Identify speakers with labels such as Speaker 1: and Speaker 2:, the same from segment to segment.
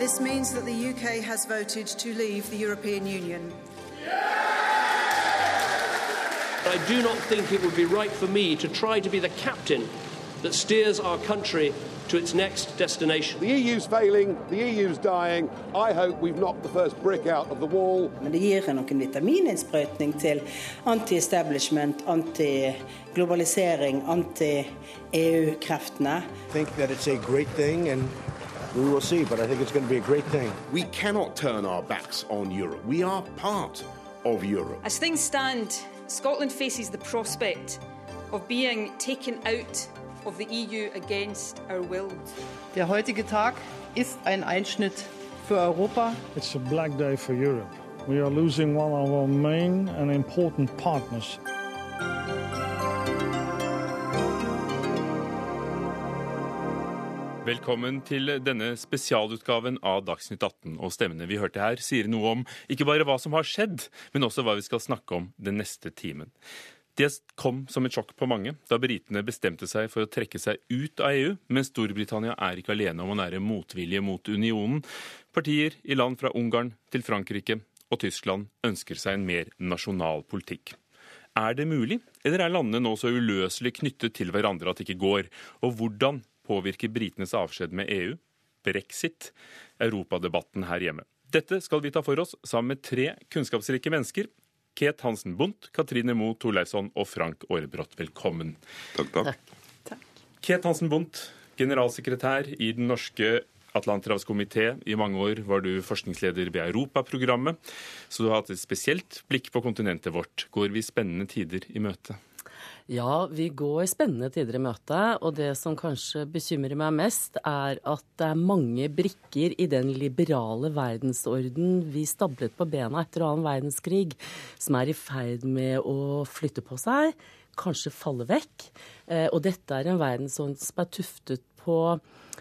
Speaker 1: This means that the UK has voted to leave the European Union.
Speaker 2: I do not think it would be right for me to try to be the captain that steers our country to its next destination.
Speaker 3: The EU's failing, the EU's dying. I hope we've knocked the first brick out of the wall.
Speaker 4: Men det gir noen vitamininnsprøytning til anti-establishment, anti-globalisering, anti-EU-kreftene.
Speaker 5: I think that it's a great thing and we will see, but I think it's going to be a great thing.
Speaker 6: We cannot turn our backs on Europe. We are part of Europe.
Speaker 7: As things stand, Scotland faces the prospect of being taken out of the EU against our will.
Speaker 8: Der heutige Tag ist ein Einschnitt für Europa.
Speaker 9: It's a black day for Europe. We are losing one of our main and important partners.
Speaker 10: Velkommen til denne spesialutgaven av Dagsnytt 18. Og stemmene vi hørte her, sier noe om ikke bare hva som har skjedd, men også hva vi skal snakke om den neste timen. Det kom som et sjokk på mange da britene bestemte seg for å trekke seg ut av EU, men Storbritannia er ikke alene om å nære motvilje mot unionen. Partier i land fra Ungarn til Frankrike og Tyskland ønsker seg en mer nasjonal politikk. Er det mulig, eller er landene nå så uløselig knyttet til hverandre at det ikke går? Og hvordan påvirker britenes avskjed med EU, brexit, europadebatten her hjemme? Dette skal vi ta for oss sammen med tre kunnskapsrike mennesker. Ket Hansen Bundt, Katrine Moe Torleifsson og Frank Aarebrot. Velkommen.
Speaker 11: Takk, takk.
Speaker 7: takk.
Speaker 10: Ket Hansen Bundt, generalsekretær i Den norske Atlanterhavskomité. I mange år var du forskningsleder ved Europaprogrammet, så du har hatt et spesielt blikk på kontinentet vårt. Går vi spennende tider i møte?
Speaker 12: Ja, vi går spennende tider i møte. Og det som kanskje bekymrer meg mest, er at det er mange brikker i den liberale verdensorden vi stablet på bena etter annen verdenskrig, som er i ferd med å flytte på seg, kanskje falle vekk. Og dette er en verdensorden som er tuftet på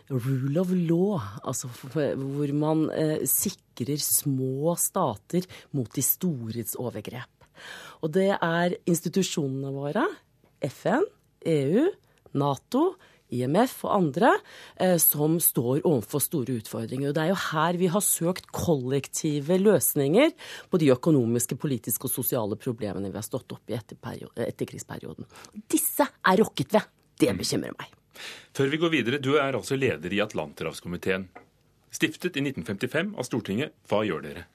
Speaker 12: rule of law, altså hvor man eh, sikrer små stater mot de stores overgrep. Og det er institusjonene våre, FN, EU, Nato, IMF og andre, eh, som står overfor store utfordringer. Og det er jo her vi har søkt kollektive løsninger på de økonomiske, politiske og sosiale problemene vi har stått opp i etter etterkrigsperioden. Disse er rokket ved. Det bekymrer meg.
Speaker 10: Før vi går videre, du er altså leder i Atlanterhavskomiteen. Stiftet i 1955 av Stortinget. Hva gjør dere?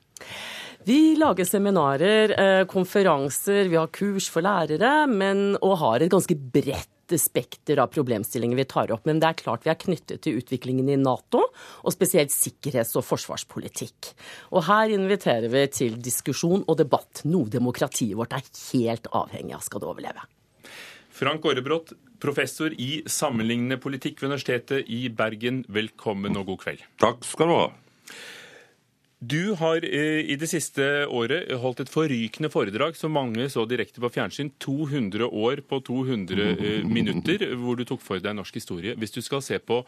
Speaker 12: Vi lager seminarer, konferanser, vi har kurs for lærere, men, og har et ganske bredt spekter av problemstillinger vi tar opp. Men det er klart vi er knyttet til utviklingen i Nato, og spesielt sikkerhets- og forsvarspolitikk. Og her inviterer vi til diskusjon og debatt, noe demokratiet vårt er helt avhengig av skal det overleve.
Speaker 10: Frank Aarebrot, professor i sammenlignende politikk ved Universitetet i Bergen. Velkommen og god kveld.
Speaker 11: Takk skal du ha.
Speaker 10: Du har i det siste året holdt et forrykende foredrag som mange så direkte på fjernsyn. 200 år på 200 minutter, hvor du tok for deg norsk historie. Hvis du skal se på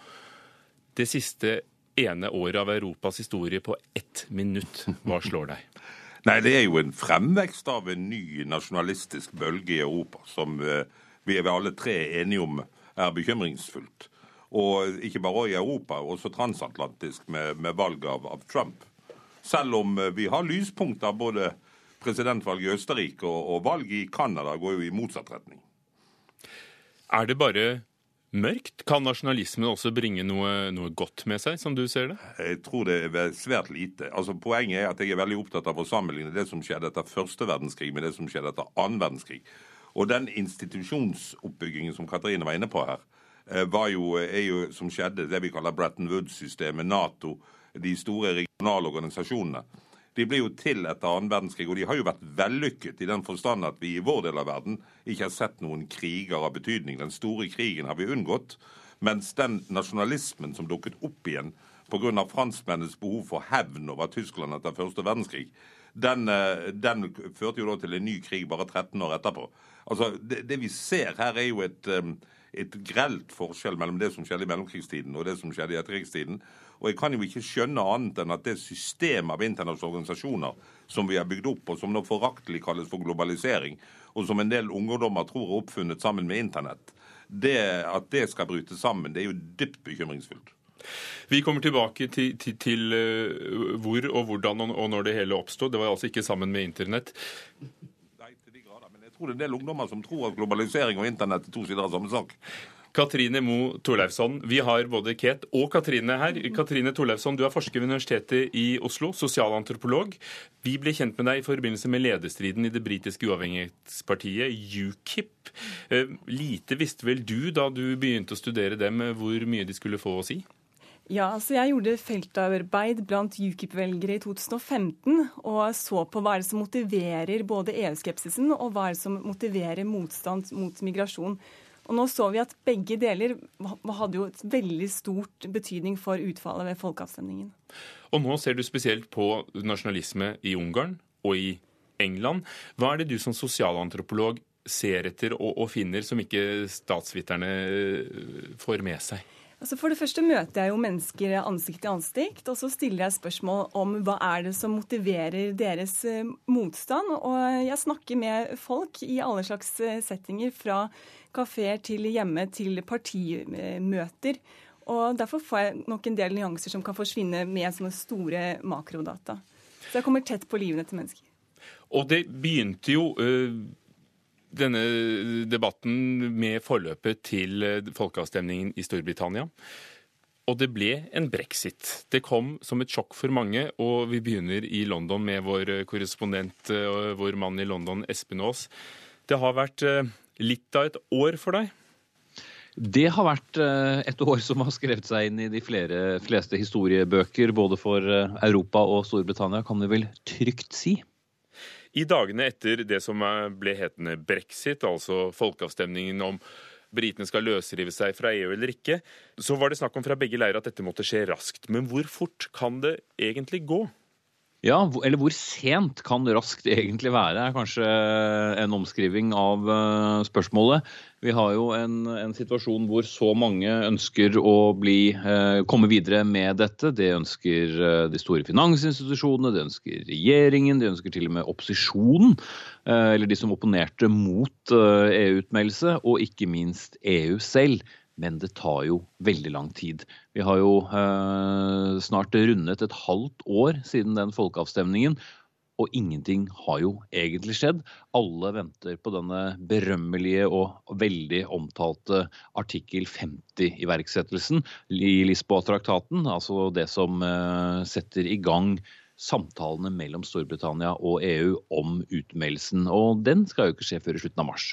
Speaker 10: det siste ene året av Europas historie på ett minutt, hva slår deg?
Speaker 11: Nei, Det er jo en fremvekst av en ny nasjonalistisk bølge i Europa, som vi er alle tre enige om er bekymringsfullt. Og ikke bare i Europa, også transatlantisk med, med valget av, av Trump. Selv om vi har lyspunkter, både presidentvalget i Østerrike og, og valget i Canada går jo i motsatt retning.
Speaker 10: Er det bare mørkt? Kan nasjonalismen også bringe noe, noe, godt med seg, som du ser det?
Speaker 11: Jeg tror det er svært lite. Altså, Poenget er at jeg er veldig opptatt av å sammenligne det som skjedde etter første verdenskrig med det som skjedde etter annen verdenskrig. Og den institusjonsoppbyggingen som Katrine var inne på her, var jo, er jo som skjedde det vi kaller Bretton Woods-systemet, Nato, de store regionale organisasjonene. De ble jo til etter annen verdenskrig, og de har jo vært vellykket i den forstand at vi i vår del av verden ikke har sett noen kriger av betydning. Den store krigen har vi unngått. Mens den nasjonalismen som dukket opp igjen pga. franskmennenes behov for hevn over Tyskland etter første verdenskrig, den, den, førte jo da til en ny krig bare 13 år etterpå. Altså, det, det vi ser her, er jo et, et grelt forskjell mellom det som skjedde i mellomkrigstiden og det som skjedde i etterkrigstiden. Og jeg kan jo ikke skjønne annet enn at det systemet av internasjonale organisasjoner som vi har bygd opp, og som nå foraktelig kalles for globalisering, og som en del ungdommer tror er oppfunnet sammen med internett, det, at det skal bryte sammen, det er jo dypt bekymringsfullt.
Speaker 10: Vi kommer tilbake til, til, til uh, hvor og hvordan og, når det hele oppstod. Det var altså ikke sammen med internett. Nei, til de grader.
Speaker 11: Men Jeg tror det er en del ungdommer som tror at globalisering og internett er to sider av samme sak.
Speaker 10: Katrine Mo Torleifsson, vi har både Ket og Katrine her. Katrine Torleifsson, du er forsker ved Universitetet i Oslo, sosialantropolog. Vi ble kjent med deg i forbindelse med lederstriden i det britiske uavhengighetspartiet UKIP. Eh, lite visste vel du da du begynte å studere dem hvor mye de skulle få å si?
Speaker 13: Ja, altså Jeg gjorde feltarbeid blant UKIP-velgere i 2015 og så på hva er det som motiverer både EU-skepsisen og hva er det som motiverer motstand mot migrasjon. Og nå så vi at begge deler hadde jo et veldig stort betydning for utfallet ved folkeavstemningen.
Speaker 10: Og nå ser du spesielt på nasjonalisme i Ungarn og i England. Hva er det du som sosialantropolog ser etter og, og finner som ikke statsviterne eh, får med seg?
Speaker 13: Altså For det første møter jeg jo mennesker ansikt til ansikt, og så stiller jeg spørsmål om hva er det som motiverer deres eh, motstand. Og jeg snakker med folk i alle slags eh, settinger, fra kafeer til hjemme til partimøter. Og Derfor får jeg nok en del nyanser som kan forsvinne med sånne store makrodata. Så jeg kommer tett på livene til mennesker.
Speaker 10: Og det begynte jo øh denne debatten med forløpet til eh, folkeavstemningen i Storbritannia. Og det ble en brexit. Det kom som et sjokk for mange. Og vi begynner i London med vår korrespondent, eh, vår mann i London, Espen Aas. Det har vært eh, litt av et år for deg?
Speaker 14: Det har vært et år som har skrevet seg inn i de flere, fleste historiebøker, både for Europa og Storbritannia, kan vi vel trygt si.
Speaker 10: I dagene etter det som ble hetende brexit, altså folkeavstemningen om britene skal løsrive seg fra EU eller ikke, så var det snakk om fra begge leirer at dette måtte skje raskt. Men hvor fort kan det egentlig gå?
Speaker 14: Ja, eller hvor sent kan raskt egentlig være, er kanskje en omskriving av eh, spørsmålet. Vi har jo en, en situasjon hvor så mange ønsker å bli, eh, komme videre med dette. Det ønsker eh, de store finansinstitusjonene, det ønsker regjeringen, det ønsker til og med opposisjonen. eller de som opponerte mot EU-utmeldelse, og ikke minst EU selv men det tar jo veldig lang tid. Vi har jo eh, snart rundet et halvt år siden den folkeavstemningen, og ingenting har jo egentlig skjedd. Alle venter på denne berømmelige og veldig omtalte artikkel 50-iverksettelsen i Lisboa-traktaten, altså det som eh, setter i gang samtalene mellom Storbritannia og EU om utmeldelsen. Og den skal jo ikke skje før i slutten av mars,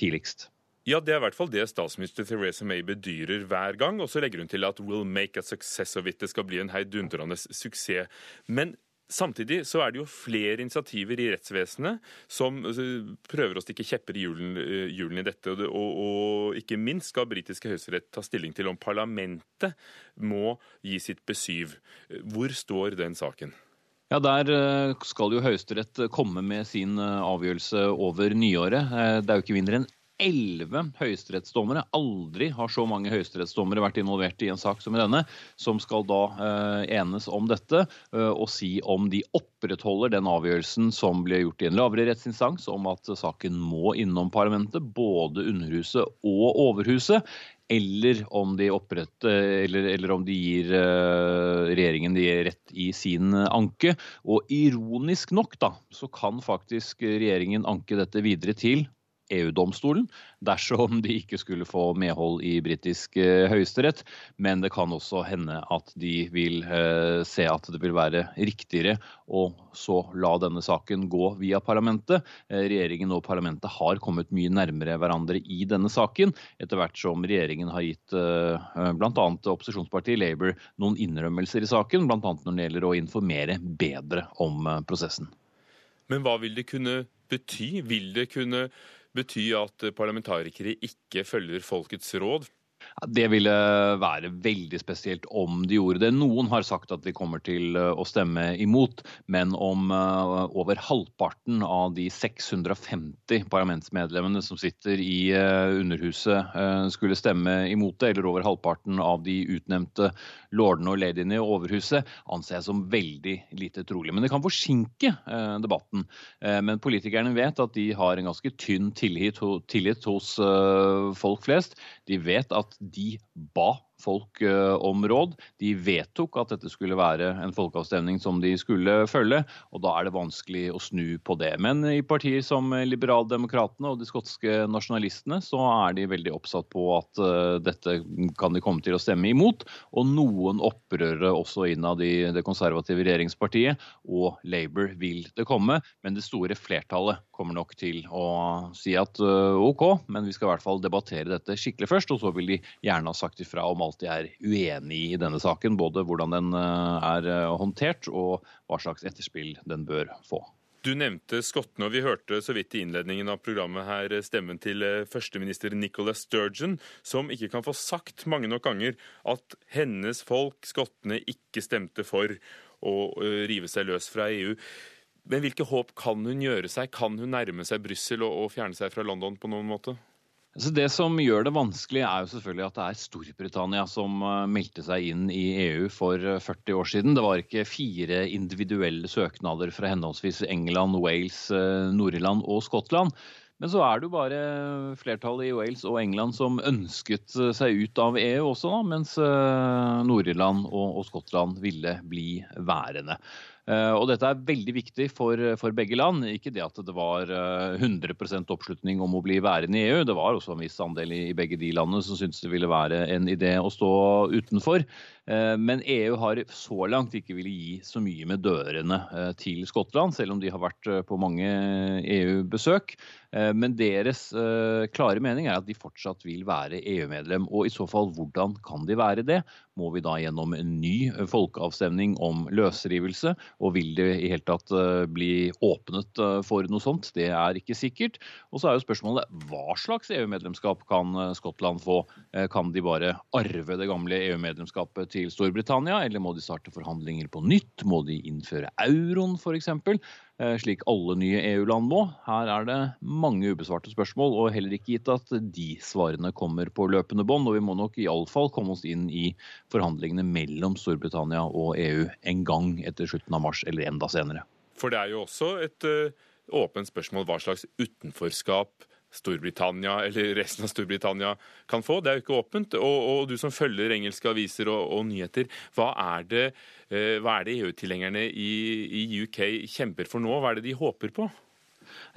Speaker 14: tidligst.
Speaker 10: Ja, Det er i hvert fall det statsminister Theresa May bedyrer hver gang. Og så legger hun til at 'will make a success of it'. Det skal bli en heidundrende suksess. Men Samtidig så er det jo flere initiativer i rettsvesenet som altså, prøver å stikke kjepper i hjulene eh, i dette. Og, og, ikke minst skal britiske høyesterett ta stilling til om parlamentet må gi sitt besyv. Hvor står den saken?
Speaker 14: Ja, Der eh, skal jo Høyesterett komme med sin eh, avgjørelse over nyåret. Det er jo ikke mindre enn elleve høyesterettsdommere. Aldri har så mange høyesterettsdommere vært involvert i en sak som i denne, som skal da eh, enes om dette eh, og si om de opprettholder den avgjørelsen som ble gjort i en lavere rettsinstans om at saken må innom parlamentet, både Underhuset og Overhuset. Eller om de, eller, eller om de gir uh, regjeringen de rett i sin anke. Og ironisk nok da, så kan faktisk regjeringen anke dette videre til EU-domstolen dersom de ikke skulle få medhold i britisk eh, høyesterett. Men det kan også hende at de vil eh, se at det vil være riktigere å så la denne saken gå via parlamentet. Eh, regjeringen og parlamentet har kommet mye nærmere hverandre i denne saken, etter hvert som regjeringen har gitt bl.a. opposisjonspartiet Labour noen innrømmelser i saken, bl.a. når det gjelder å informere bedre om prosessen.
Speaker 10: Men hva vil det kunne bety? Vil det kunne bety at parlamentarikere ikke følger folkets råd?
Speaker 14: Det ville være veldig spesielt om de gjorde det. Noen har sagt at de kommer til eh, å stemme imot, men om eh, over halvparten av de 650 parlamentsmedlemmene som sitter i eh, Underhuset skulle stemme imot det, eller over halvparten av de utnevnte lordene og ladyene i Overhuset, anser jeg som veldig lite trolig. Men det kan forsinke debatten. Men politikerne vet at de har en ganske tynn tillit, tillit hos folk flest. De vet at de ba folk om råd. De vedtok at dette skulle være en folkeavstemning som de skulle følge, og da er det vanskelig å snu på det. Men i partier som Liberaldemokratene og de skotske nasjonalistene, så er de veldig oppsatt på at dette kan de komme til å stemme imot. Og noen opprørere også innad i det konservative regjeringspartiet og Labour vil det komme, men det store flertallet kommer nok til å si at OK, men vi skal i hvert fall debattere dette skikkelig først, og så vil de gjerne ha sagt ifra om alt de er uenig i denne saken. Både hvordan den eh, er eh, håndtert og hva slags etterspill den bør få.
Speaker 10: Du nevnte skottene, og vi hørte så vidt i innledningen av programmet her stemmen til eh, førsteminister Nicola Sturgeon, som ikke kan få sagt mange nok ganger at hennes folk, skottene, ikke stemte for å rive seg løs fra EU. Men hvilke håp kan hun gjøre seg? Kan hun nærme seg Brussel og fjerne seg fra London på noen måte?
Speaker 14: Altså det som gjør det vanskelig, er jo selvfølgelig at det er Storbritannia som eh, meldte seg inn i EU for 40 eh, år siden. Det var ikke fire individuelle søknader fra henholdsvis England, Wales, eh, Nord-Irland og Skottland. Men så er det jo bare flertallet i Wales og England som ønsket seg ut av EU også, da, mens Nord-Irland og, Skottland ville bli værende. Eh, og dette er veldig viktig for, for, begge land. Ikke det at det var 100 eh, oppslutning om å bli værende i EU. Det var også en viss andel i, begge de landene som syntes det ville være en idé å stå utenfor. Eh, men EU har så langt ikke ville gi så mye med dørene til Skottland, selv om de har vært på mange EU-besøk. Men deres klare mening er at de fortsatt vil være EU-medlem. Og i så fall, hvordan kan de være det? Må vi da gjennom en ny folkeavstemning om løsrivelse? Og vil det i hele tatt eh, bli åpnet eh, for noe sånt? Det er ikke sikkert. Og så er jo spørsmålet hva slags EU-medlemskap kan eh, Skottland få? Kan de bare arve det gamle EU-medlemskapet til Storbritannia, eller må de starte forhandlinger på nytt? Må de innføre euroen f.eks.? Eh, slik alle nye EU-land må. Her er det mange ubesvarte spørsmål, og heller ikke gitt at de svarene kommer på løpende bånd. Og vi må nok iallfall komme oss inn i forhandlingene mellom Storbritannia og EU en gang etter slutten av mars, eller enda senere.
Speaker 10: For det er jo også et uh, åpent spørsmål hva slags utenforskap Storbritannia eller resten av Storbritannia kan få. Det er jo ikke åpent. Og, og du som følger engelske aviser og, og nyheter, hva er det, eh, det EU-tilhengerne i, i, UK kjemper for nå? Hva er det de håper på?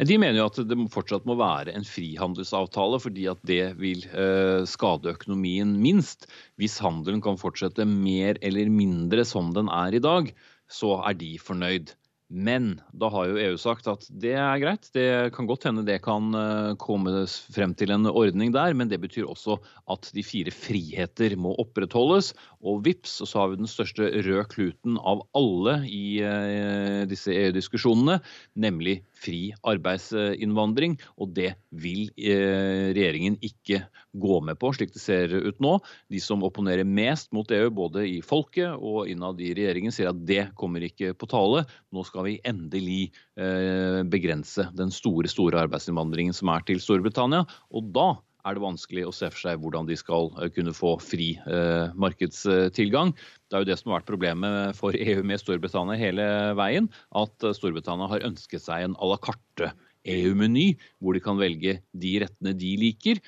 Speaker 14: De mener jo at det fortsatt må være en frihandelsavtale, fordi at det vil eh, skade økonomien minst. Hvis handelen kan fortsette mer eller mindre som den er i dag, så er de fornøyd. Men da har jo EU sagt at det er greit. Det kan godt hende det kan eh, komme frem til en ordning der, men det betyr også at de fire friheter må opprettholdes. Og vips, så har vi den største røde kluten av alle i eh, disse EU-diskusjonene, nemlig fri arbeidsinnvandring, og det vil eh, regjeringen ikke gå med på, slik det ser ut nå. De som opponerer mest mot EU, både i folket og innad i regjeringen, sier at det kommer ikke på tale. Nå skal vi endelig eh, begrense den store, store arbeidsinnvandringen som er til Storbritannia. Og da er det vanskelig å se for seg hvordan de skal eh, kunne få fri eh, markedstilgang. Det er jo det som har vært problemet for EU med Storbritannia hele veien. At eh, Storbritannia har ønsket seg en à la carte EU-meny, hvor de kan velge de rettene de liker,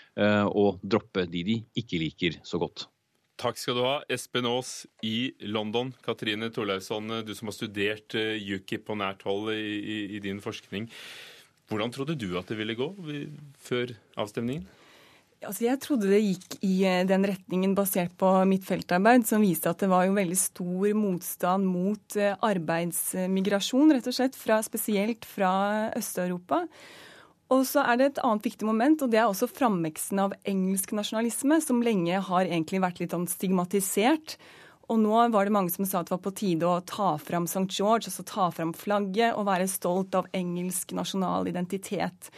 Speaker 14: og droppe de de ikke liker så godt.
Speaker 10: Takk skal du ha, Espen Aas i London. Katrine Torleifsson, du som har studert UKIP på nært hold i, i, i din forskning. Hvordan trodde du at det ville gå før avstemningen?
Speaker 13: Altså jeg trodde det gikk i eh, den retningen basert på mitt feltarbeid, som viste at det var jo veldig stor motstand mot eh, arbeidsmigrasjon, rett og slett, fra, spesielt fra Øst-Europa. Og så er det et annet viktig moment, og det er også framveksten av engelsk nasjonalisme, som lenge har egentlig vært litt sånn stigmatisert. Og nå var det mange som sa at det var på tide å ta fram St. George, altså ta fram flagget og være stolt av engelsk nasjonal identitet.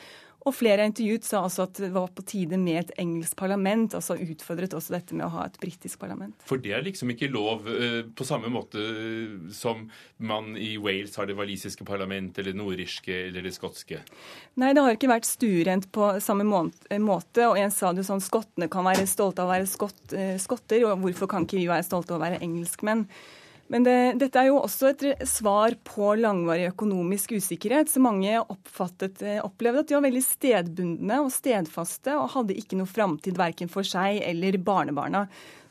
Speaker 13: Og flere intervjuet sa også at det var på tide med et engelsk parlament. altså Utfordret også dette med å ha et britisk parlament.
Speaker 10: For det er liksom ikke lov eh, på samme måte som man i Wales har det walisiske parlament, eller det nordirske eller det skotske?
Speaker 13: Nei, det har ikke vært stuerent på samme måte. Og en sa det sånn skottene kan være stolte av å være skott, eh, skotter, og hvorfor kan ikke vi være stolte av å være engelskmenn? Men det, dette er jo også et svar på langvarig økonomisk usikkerhet. Så mange oppfattet, eh, opplevde at de var veldig stedbundne og stedfaste og hadde ikke noe framtid verken for seg eller barnebarna.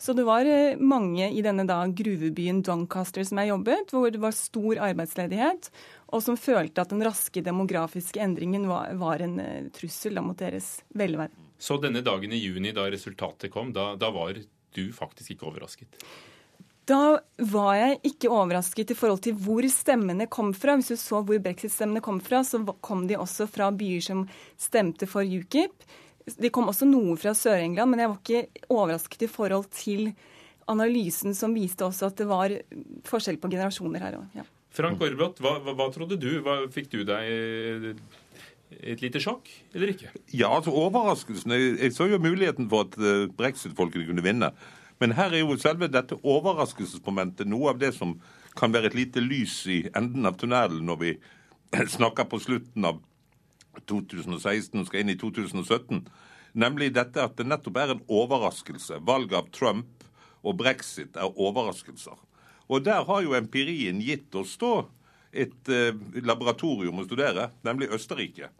Speaker 13: Så det var eh, mange i denne da gruvebyen Doncaster som jeg jobbet, hvor det var stor arbeidsledighet, og som følte at den raske demografiske endringen var, var en eh, trussel mot deres velvære.
Speaker 10: Så denne dagen i juni, da resultatet kom, da, da var du faktisk ikke overrasket?
Speaker 13: Da var jeg ikke overrasket i forhold til hvor stemmene kom fra. Hvis du så hvor brexit-stemmene kom fra, så kom de også fra byer som stemte for UKIP. De kom også noe fra Sør-England, men jeg var ikke overrasket i forhold til analysen som viste også at det var forskjell på generasjoner her òg. Ja.
Speaker 10: Frank Aarbrot, hva, hva, hva, trodde du? Hva, fikk du deg et lite sjokk, eller ikke?
Speaker 11: Ja, altså overraskelsen. Jeg, jeg så jo muligheten for at eh, brexit-folkene kunne vinne. Men her er jo selve dette overraskelsesmomentet noe av det som kan være et lite lys i enden av tunnelen når vi snakker på slutten av 2016 og skal inn i 2017. Nemlig dette at det nettopp er en overraskelse. Valget av Trump og brexit er overraskelser. Og der har jo empirien gitt oss da et eh, laboratorium å studere, nemlig Østerrike.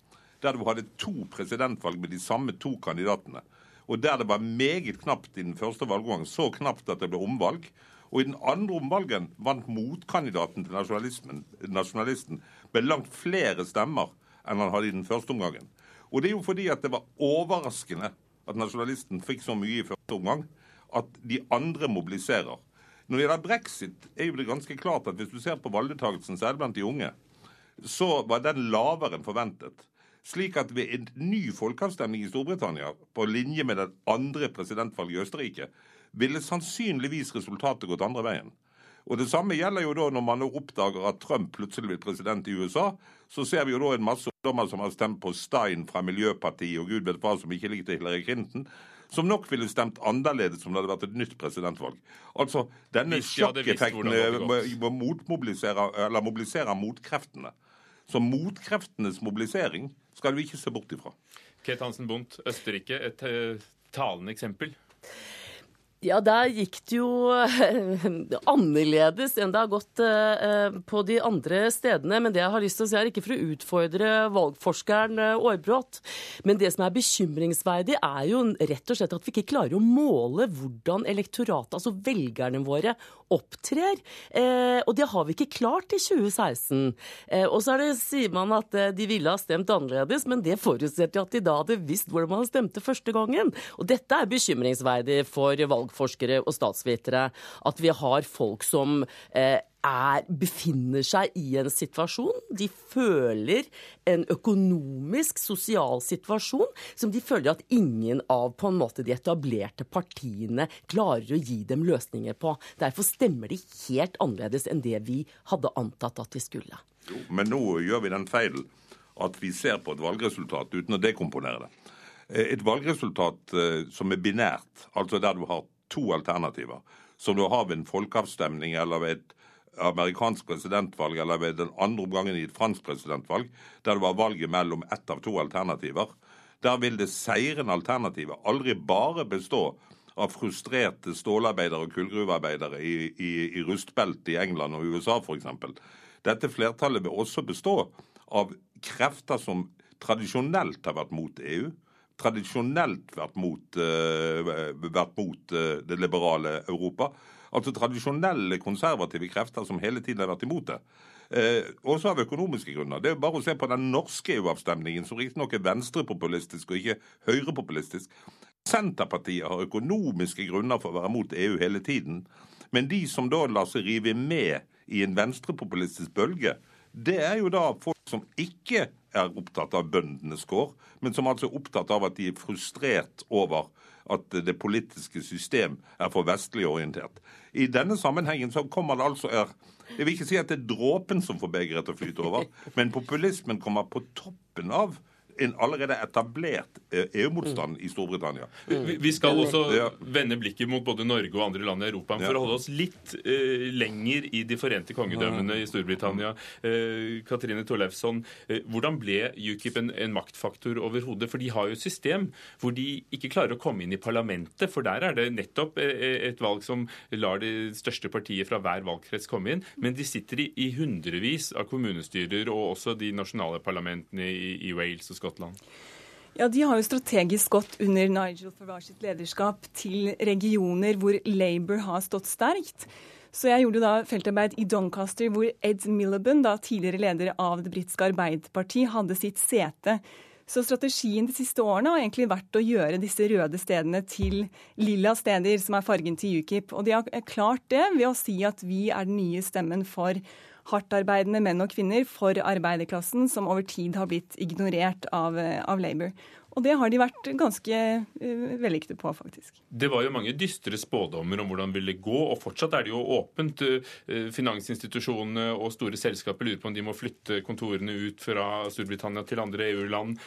Speaker 11: Der du hadde to presidentvalg med de samme to kandidatene og der det var meget knapt i den første valggangen, så knapt at det ble omvalg. Og i den andre omvalgen vant motkandidaten til nasjonalisten med langt flere stemmer enn han hadde i den første omgangen. Og det er jo fordi at det var overraskende at nasjonalisten fikk så mye i første omgang at de andre mobiliserer. Når det gjelder brexit, er jo det ganske klart at hvis du ser på valgdeltakelsen, særlig blant de unge, så var den lavere enn forventet slik at ved en ny folkeavstemning i Storbritannia, på linje med den andre presidentvalget i Østerrike, ville sannsynligvis resultatet gått andre veien. Og Det samme gjelder jo da når man oppdager at Trump plutselig blir president i USA. Så ser vi jo da en masse ungdommer som har stemt på Stein fra Miljøpartiet og gud vet hva som ikke likte Hillary Clinton. Som nok ville stemt annerledes om det hadde vært et nytt presidentvalg. Altså, Denne sjokkeffekten mobiliserer, motmobilisere, eller mobilisere motkreftene. Så motkreftenes mobilisering skal vi ikke se bort ifra.
Speaker 10: Kate Hansen Bundt, Østerrike, et eh, talende eksempel.
Speaker 12: Ja, der gikk det jo annerledes enn det har gått eh, på de andre stedene. Men det jeg har lyst til å si er ikke for å utfordre valgforskeren eh, Aarbrot. Men det som er bekymringsverdig, er jo rett og slett at vi ikke klarer å måle hvordan elektoratet, altså velgerne våre, opptrer. Eh, og det har vi ikke klart i 2016. Og så det, sier man at de ville ha stemt annerledes, men det forutsetter at de da hadde visst hvordan man stemte første gangen. Og dette er bekymringsverdig for valgforskere og statsvitere at vi har folk som eh, er, befinner seg i en situasjon. De føler en økonomisk, sosial situasjon som de føler at ingen av på en måte de etablerte partiene klarer å gi dem løsninger på. Derfor stemmer de helt annerledes enn det vi hadde antatt at de skulle.
Speaker 11: Jo, men nå gjør vi den feilen at vi ser på et valgresultat uten å dekomponere det. Eh, et valgresultat eh, som er binært, altså der du har to alternativer. Som du har ved en folkeavstemning eller ved et amerikansk presidentvalg eller ved den andre omgangen i et fransk presidentvalg, der det var valget mellom ett av to alternativer. Der vil det seirende alternativet aldri bare bestå av frustrerte stålarbeidere og kullgruvearbeidere i, i, i rustbeltet i England og USA f.eks. Dette flertallet vil også bestå av krefter som tradisjonelt har vært mot EU, tradisjonelt vært mot, uh, vært mot uh, det liberale Europa. Altså tradisjonelle konservative krefter som hele tiden har vært imot det. Eh, også av økonomiske grunner. Det er bare å se på den norske EU-avstemningen, som riktignok er venstrepopulistisk og ikke høyrepopulistisk. Senterpartiet har økonomiske grunner for å være mot EU hele tiden. Men de som da lar seg rive med i en venstrepopulistisk bølge, det er jo da folk som ikke er opptatt av bøndenes kår, men som altså er opptatt av at de er frustrert over at det politiske system er for vestlig orientert. I denne sammenhengen så kommer det altså er, Jeg vil ikke si at det er dråpen som får begeret til å flyte over, men populismen kommer på toppen av en allerede etablert eh, EU-motstand i Storbritannia.
Speaker 10: Vi, vi skal også vende blikket mot både Norge og andre land i Europa. For å holde oss litt uh, lenger i de forente kongedømmene i Storbritannia. Uh, Katrine Torleifsson, uh, hvordan ble UKIP en, en maktfaktor overhodet? For de har jo et system hvor de ikke klarer å komme inn i parlamentet. For der er det nettopp et valg som lar det største partiet fra hver valgkrets komme inn. Men de sitter i, i hundrevis av kommunestyrer og også de nasjonale parlamentene i, i Wales og Skottland.
Speaker 13: Ja, De har jo strategisk gått under Nigel Farage sitt lederskap til regioner hvor Labour har stått sterkt. Så jeg gjorde da feltarbeid i Doncaster, hvor Ed Miliband, da tidligere leder av det britiske Arbeiderparti, hadde sitt sete. Så strategien de siste årene har egentlig vært å gjøre disse røde stedene til lilla steder, som er fargen til UKIP. Og de har klart det ved å si at vi er den nye stemmen for hardtarbeidende menn og kvinner for arbeiderklassen, som over tid har blitt ignorert av, av Labour. Og det har de vært ganske uh, på, faktisk.
Speaker 10: Det var jo mange dystre spådommer om hvordan det ville gå, og fortsatt er det jo åpent. Uh, finansinstitusjonene og store selskaper lurer på om de må flytte kontorene ut fra Storbritannia til andre EU-land.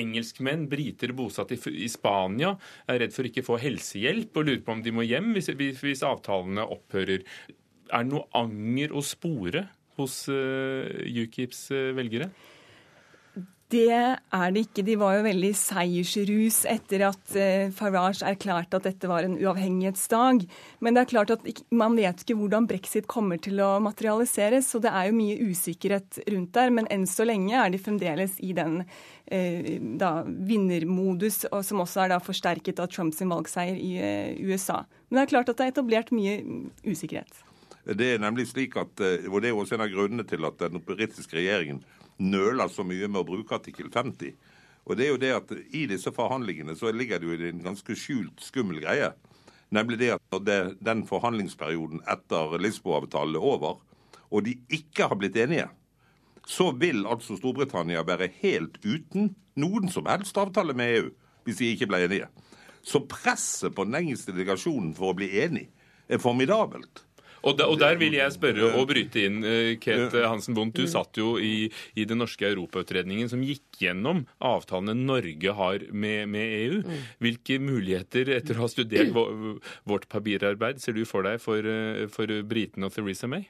Speaker 10: Engelskmenn, briter bosatt i, i, Spania, er redd for ikke å få helsehjelp og lurer på om de må hjem hvis, hvis avtalene opphører. Er det noe anger å spore hos uh, UKIPs uh, velgere?
Speaker 13: Det er det ikke. De var jo veldig seiersrus etter at uh, Farage erklærte at dette var en uavhengighetsdag. Men det er klart at man vet ikke hvordan brexit kommer til å materialiseres, så det er jo mye usikkerhet rundt der. Men enn så lenge er de fremdeles i den da, vinnermodus, som også er da forsterket av Trumps valgseier i USA. Men det er klart at det er etablert mye usikkerhet.
Speaker 11: Det er nemlig slik at, eh, og det er også en av grunnene til at den britiske regjeringen nøler så mye med å bruke artikkel 50. Og det er jo det at I disse forhandlingene så ligger det jo en ganske skjult, skummel greie. Nemlig det at når det, den forhandlingsperioden etter Lisboa-avtalen er over, og de ikke har blitt enige, så vil altså Storbritannia være helt uten noen som helst avtale med EU hvis de ikke ble enige. Så presset på den engelske delegasjonen for å bli enig er formidabelt.
Speaker 10: Og, der, og der vil jeg spørre og bryte inn, eh, Kate Hansen Bondt. Du satt jo i, i den norske europautredningen som gikk gjennom avtalene Norge har med, med EU. Mm. Hvilke muligheter, etter å ha studert vårt papirarbeid, ser du for deg for, eh, for britene og Theresa May?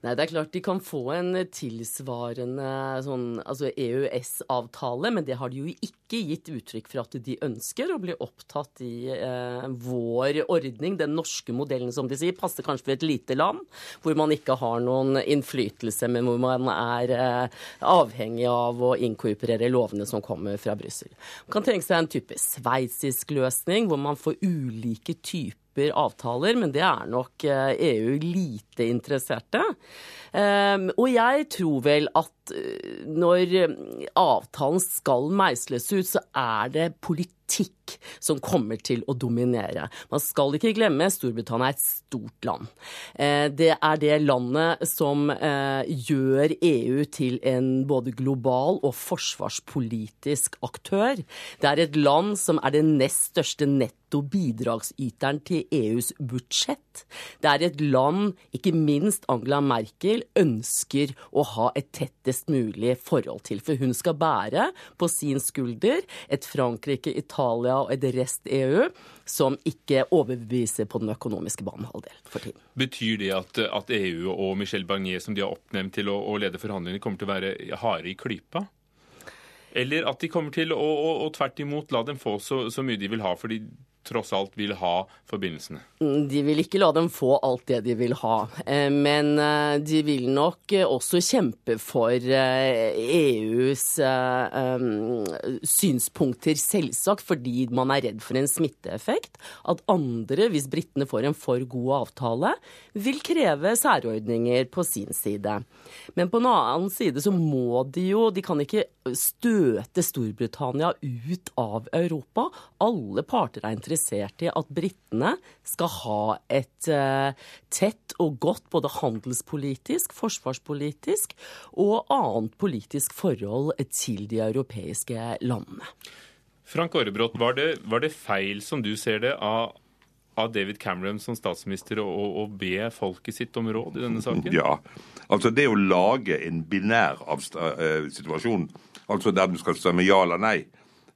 Speaker 12: Nei, det er klart de kan få en tilsvarende sånn, altså EØS-avtale, men det har de jo ikke gitt uttrykk for at de ønsker å bli opptatt i eh, vår ordning. Den norske modellen, som de sier, passer kanskje for et lite land, hvor man ikke har noen innflytelse, men hvor man er eh, avhengig av å inkorporere lovene som kommer fra Brussel. Man kan tenke seg en type sveitsisk løsning, hvor man får ulike typer typer avtaler, men det er nok EU eh, e lite interesserte. Ehm, og jeg tror vel at eh, når avtalen skal meisles ut, så er det politikk som kommer til å dominere. Man skal ikke glemme Storbritannia er et stort land. Det er det landet som gjør EU til en både global og forsvarspolitisk aktør. Det er et land som er det nest største nettet bidragsyteren til EUs budsjett. Det er et land, ikke minst Angela Merkel, ønsker å ha et tettest mulig forhold til. For hun skal bære på sin skulder et Frankrike, Italia og et rest-EU som ikke overbeviser på den økonomiske banehalvdel for tiden.
Speaker 10: Betyr det at, at, EU og Michel Barnier, som de har oppnevnt til å, å lede forhandlingene, kommer til å være harde i klypa? Eller at de kommer til å, å, å tvert imot la dem få så, så mye de vil ha, fordi tross alt vil ha forbindelsene?
Speaker 12: Mm, de vil ikke la dem få alt det de vil ha. Eh, men eh, de vil nok eh, også kjempe for EUs synspunkter, selvsagt, fordi man er redd for en smitteeffekt. At andre, hvis britene får en for god avtale, vil kreve særordninger på sin side. Men på en annen side så må de jo De kan ikke støte Storbritannia ut av Europa. Alle parter er interessert i at britene skal ha et uh, tett og godt både handelspolitisk, forsvarspolitisk og annet politisk forhold til de europeiske landene.
Speaker 10: Frank Aarebrot, var, var det feil, som du ser det, av av David Cameron som statsminister å, å be folket sitt om råd i denne saken?
Speaker 11: Ja. Altså det å lage en binær uh, situasjon altså der du skal stemme ja eller nei,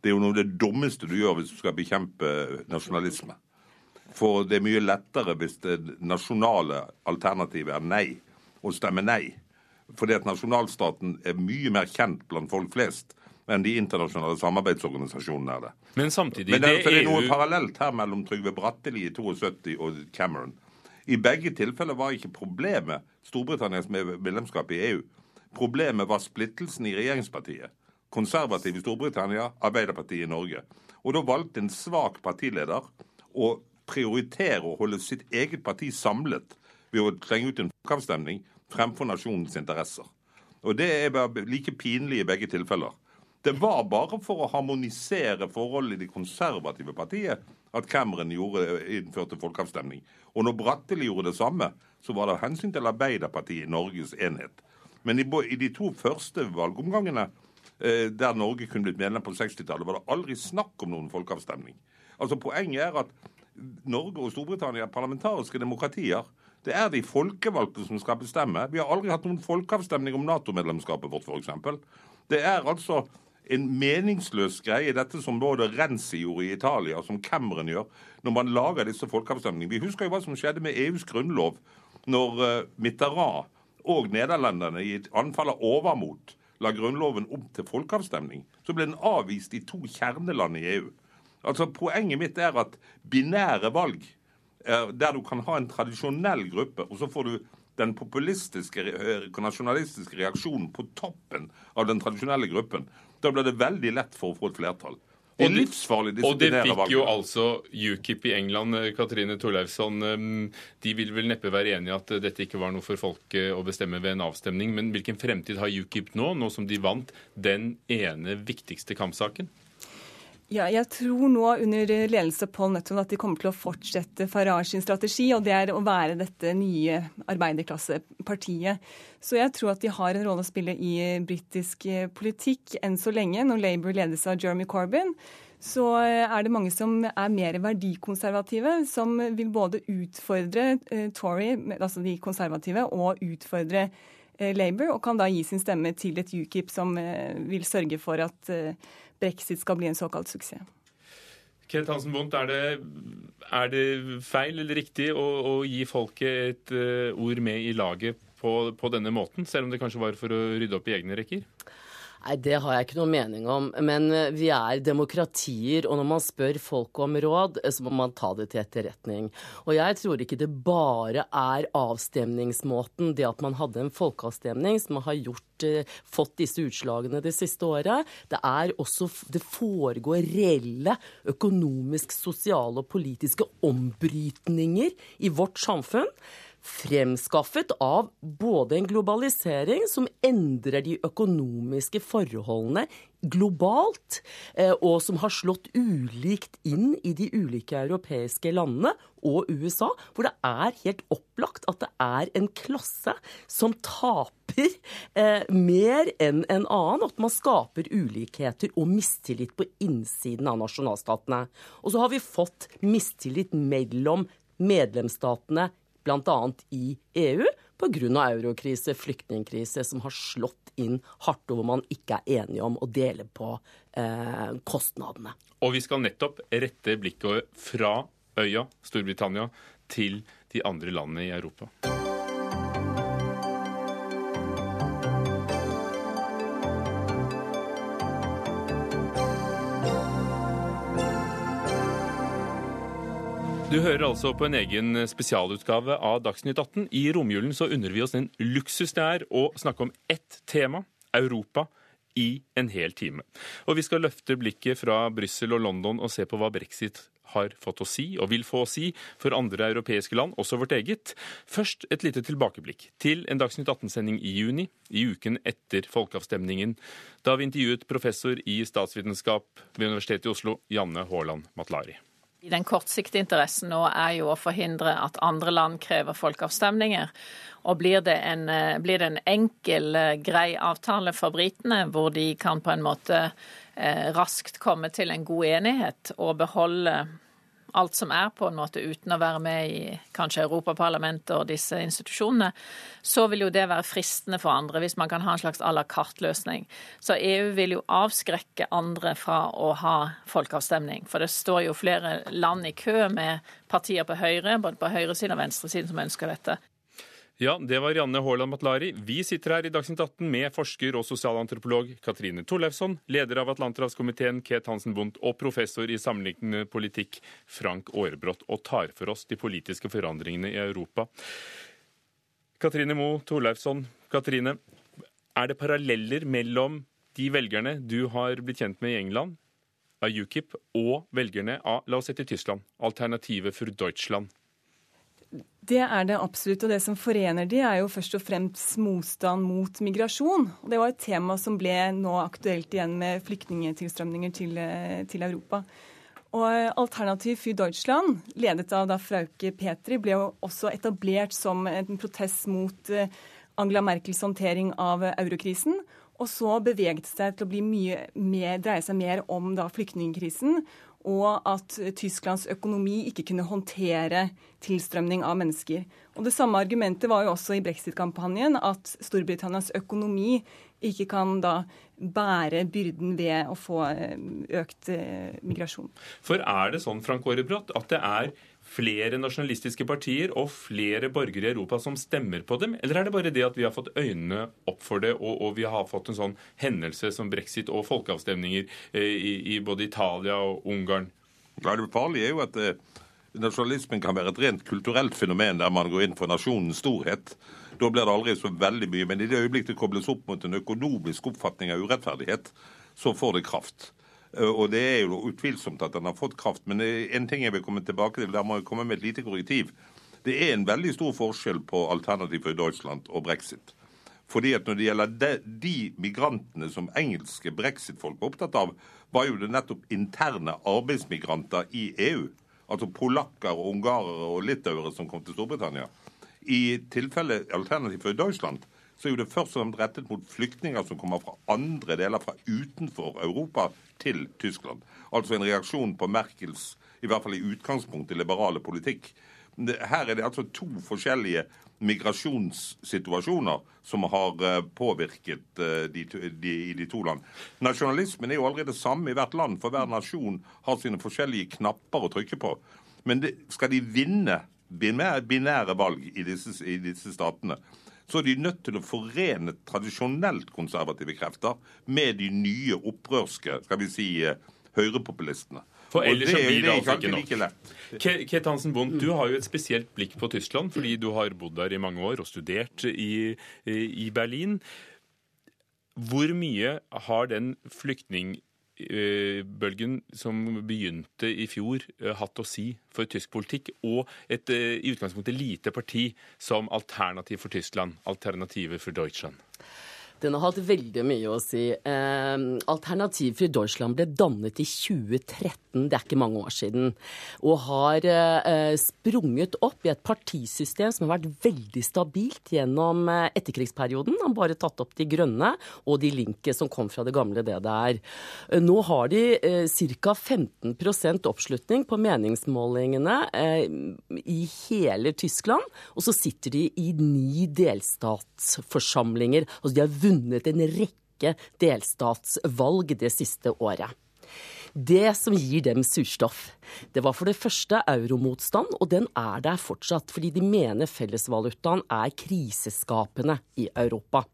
Speaker 11: det er jo noe av det dummeste du gjør hvis du skal bekjempe nasjonalisme. For det er mye lettere hvis det nasjonale alternativet er nei, å stemme nei. Fordi at nasjonalstaten er mye mer kjent blant folk flest enn de internasjonale samarbeidsorganisasjonene er det.
Speaker 10: Men samtidig,
Speaker 11: Men det,
Speaker 10: det
Speaker 11: er noe
Speaker 10: EU
Speaker 11: parallelt her mellom Trygve Bratteli i 72 og Cameron. I begge tilfeller var ikke problemet Storbritannias medlemskap i EU. Problemet var splittelsen i regjeringspartiet. Konservative i Storbritannia, Arbeiderpartiet i Norge. Og da valgte en svak partileder å prioritere å holde sitt eget parti samlet ved å trenge ut en folkeavstemning fremfor nasjonens interesser. Og det er like pinlig i begge tilfeller. Det var bare for å harmonisere forholdet i det konservative partiet at Cameron gjorde, innførte folkeavstemning. Og når Bratteli gjorde det samme, så var det hensyn til Arbeiderpartiet, i Norges enhet. Men i, de to første valgomgangene, der Norge kunne blitt medlem på 60-tallet, var det aldri snakk om noen folkeavstemning. Altså Poenget er at Norge og Storbritannia er parlamentariske demokratier. Det er de folkevalgte som skal bestemme. Vi har aldri hatt noen folkeavstemning om Nato-medlemskapet vårt, f.eks. Det er altså en meningsløs greie, dette som både Renzi gjorde i Italia, som Cameron gjør, når man lager disse folkeavstemningene. Vi husker jo hva som skjedde med EUs grunnlov når eh, Mitterrand og nederlenderne i et anfall av overmot la grunnloven om til folkeavstemning. Så ble den avvist i to kjerneland i EU. Altså Poenget mitt er at binære valg, eh, der du kan ha en tradisjonell gruppe, og så får du den populistiske, eh, nasjonalistiske reaksjonen på toppen av den tradisjonelle gruppen, da blir det veldig lett for å få et flertall. Det er livsfarlig, disse
Speaker 10: Og det fikk jo altså UKIP i England, eh, Katrine Torleifsson. eh, De vil vel neppe være enig i at eh, dette ikke var noe for folket å bestemme ved en avstemning. Men hvilken fremtid har UKIP nå, nå som de vant den ene viktigste kampsaken?
Speaker 13: Ja, jeg tror nå under ledelse av Paul at de kommer til å fortsette Farage sin strategi, og det er å være dette nye arbeiderklassepartiet. Så jeg tror at de har en rolle å spille i britisk eh, politikk enn så lenge, når Labour ledes av Jeremy Corbyn. Så eh, er det mange som er mer verdikonservative, som vil både utfordre eh, Tory, altså de konservative, og utfordre eh, Labour, og kan da gi sin stemme til et UKIP som eh, vil sørge for at eh, brexit skal bli en såkalt suksess.
Speaker 10: Kenneth Hansen Bondt, er det, er det feil eller riktig å, å gi folket et uh, ord med i laget på, på denne måten, selv om det kanskje var for å rydde opp i egne rekker?
Speaker 12: Nei, det har jeg ikke noe mening om. Men eh, vi er demokratier, og når man spør folk om råd, eh, så må man ta det til etterretning. Og jeg tror ikke det bare er avstemningsmåten, det at man hadde en folkeavstemning som har gjort, eh, fått disse utslagene det siste året. Det er også Det foregår reelle økonomisk, sosiale og politiske ombrytninger i vårt samfunn fremskaffet av både en globalisering som endrer de økonomiske forholdene globalt, eh, og som har slått ulikt inn i de ulike europeiske landene og USA, hvor det er helt opplagt at det er en klasse som taper eh, mer enn en annen, at man skaper ulikheter og mistillit på innsiden av nasjonalstatene. Og så har vi fått mistillit mellom medlemsstatene bl.a. i EU pga. eurokrise, flyktningkrise, som har slått inn hardt, og hvor man ikke er enige om å dele på eh, kostnadene.
Speaker 10: Og vi skal nettopp rette blikket fra øya Storbritannia til de andre landene i Europa. Du hører altså på en egen spesialutgave av Dagsnytt 18. I romjulen så unner vi oss den luksus det er å snakke om ett tema, Europa, i en hel time. Og vi skal løfte blikket fra Brussel og London og se på hva brexit har fått å si, og vil få å si, for andre europeiske land, også vårt eget. Først et lite tilbakeblikk til en Dagsnytt 18-sending i juni, i uken etter folkeavstemningen, da vi intervjuet professor i statsvitenskap ved Universitetet i Oslo, Janne Haaland Matlari.
Speaker 15: Den kortsiktige interessen nå er jo å forhindre at andre land krever folkeavstemninger. Og blir det en, eh, blir det en enkel, eh, grei avtale for britene, hvor de kan på en måte eh, raskt komme til en god enighet og beholde alt som er, på en måte uten å være med i kanskje Europaparlamentet og disse institusjonene, så vil jo det være fristende for andre hvis man kan ha en slags à la carte-løsning. Så EU vil jo avskrekke andre fra å ha folkeavstemning. For det står jo flere land i kø med partier på høyre, både på høyresiden og venstresiden, som ønsker dette.
Speaker 10: Ja, det var Janne Haaland Matlari. Vi sitter her i Dagsnytt 18 med forsker og sosialantropolog Katrine Torleifsson, leder av Atlanterhavskomiteen Ket Hansen Bundt og professor i sammenlignende politikk Frank Aarebrot, og tar for oss de politiske forandringene i Europa. Katrine Moe Torleifsson, Katrine, er det paralleller mellom de velgerne du har blitt kjent med i England, av UKIP, og velgerne av la oss si Tyskland, Alternativet for Deutschland?
Speaker 13: Det er det absolutt. Og det som forener de, er jo først og fremst motstand mot migrasjon. Og det var et tema som ble nå aktuelt igjen med flyktningtilstrømninger til, eh, til Europa. Og Alternativ für Deutschland, ledet av da Frauke Petri, ble jo også etablert som en protest mot eh, Angela Merkels håndtering av eurokrisen. Og så beveget det seg til å mye mer, dreie seg mer om da flyktningkrisen og at Tysklands økonomi ikke kunne håndtere tilstrømning av mennesker. Og Det samme argumentet var jo også i brexit-kampanjen, at Storbritannias økonomi ikke kan da bære byrden ved å få eh, økt eh, migrasjon.
Speaker 10: For er det sånn Frank Aarebrot, at det er flere nasjonalistiske partier og flere borgere i Europa som stemmer på dem? Eller er det bare det at vi har fått øynene opp for det, og, og vi har fått en sånn hendelse som brexit og folkeavstemninger eh, i, i, både Italia og Ungarn?
Speaker 11: Det farlige er jo at eh, nasjonalismen kan være et rent kulturelt fenomen der man går inn for nasjonens storhet. Da blir det aldri så veldig mye. Men i det øyeblikket det kobles opp mot en økonomisk oppfatning av urettferdighet, så får det kraft. Eh, og det er jo utvilsomt at den har fått kraft. Men en ting jeg vil komme tilbake til, der må jeg komme med et lite korrektiv. Det er en veldig stor forskjell på Alternativ for Deutschland og brexit. Fordi at Når det gjelder de, de migrantene som engelske brexit-folk var opptatt av, var jo det nettopp interne arbeidsmigranter i EU. Altså polakker, ungarere og litauere som kom til Storbritannia. I tilfelle Alternativ for Deutschland så er jo det først og fremst rettet mot flyktninger som kommer fra andre deler fra utenfor Europa til Tyskland. Altså en reaksjon på Merkels, i hvert fall i utgangspunktet, liberale politikk. Her er det altså to forskjellige migrasjonssituasjoner som har eh, påvirket eh, de, de, i de to land. Nasjonalismen er jo aldri det samme i hvert land, for hver nasjon har sine forskjellige knapper å trykke på. Men det, skal de vinne binære valg i disse, i disse statene, så er de nødt til å forene tradisjonelt konservative krefter med de nye opprørske, skal vi si, eh, høyrepopulistene.
Speaker 10: For ellers så blir det altså ikke nok. Ket Hansen Bondt, du har jo et spesielt blikk på Tyskland, fordi du har bodd der i mange år og studert i, i Berlin. Hvor mye har den flyktning bølgen som begynte i fjor, eh, hatt å si for tysk politikk, og et eh, i utgangspunktet lite parti som alternativ for Tyskland, Alternativet for Deutschland?
Speaker 12: Den har hatt veldig mye å si. Eh, Alternativ for Deutschland ble dannet i 2013, det er ikke mange år siden, og har eh, sprunget opp i et partisystem som har vært veldig stabilt gjennom eh, etterkrigsperioden. Han har bare tatt opp de grønne og de linke som kom fra det gamle DDR. Eh, nå har de eh, ca. 15% oppslutning på meningsmålingene eh, i hele Tyskland, og så sitter de i ni delstatsforsamlinger. Altså de har vunnet en rekke delstatsvalg det siste året. Det som gir dem surstoff, det var for det første euromotstand, og den er der fortsatt, fordi de mener fellesvalutaen er kriseskapende i Europa.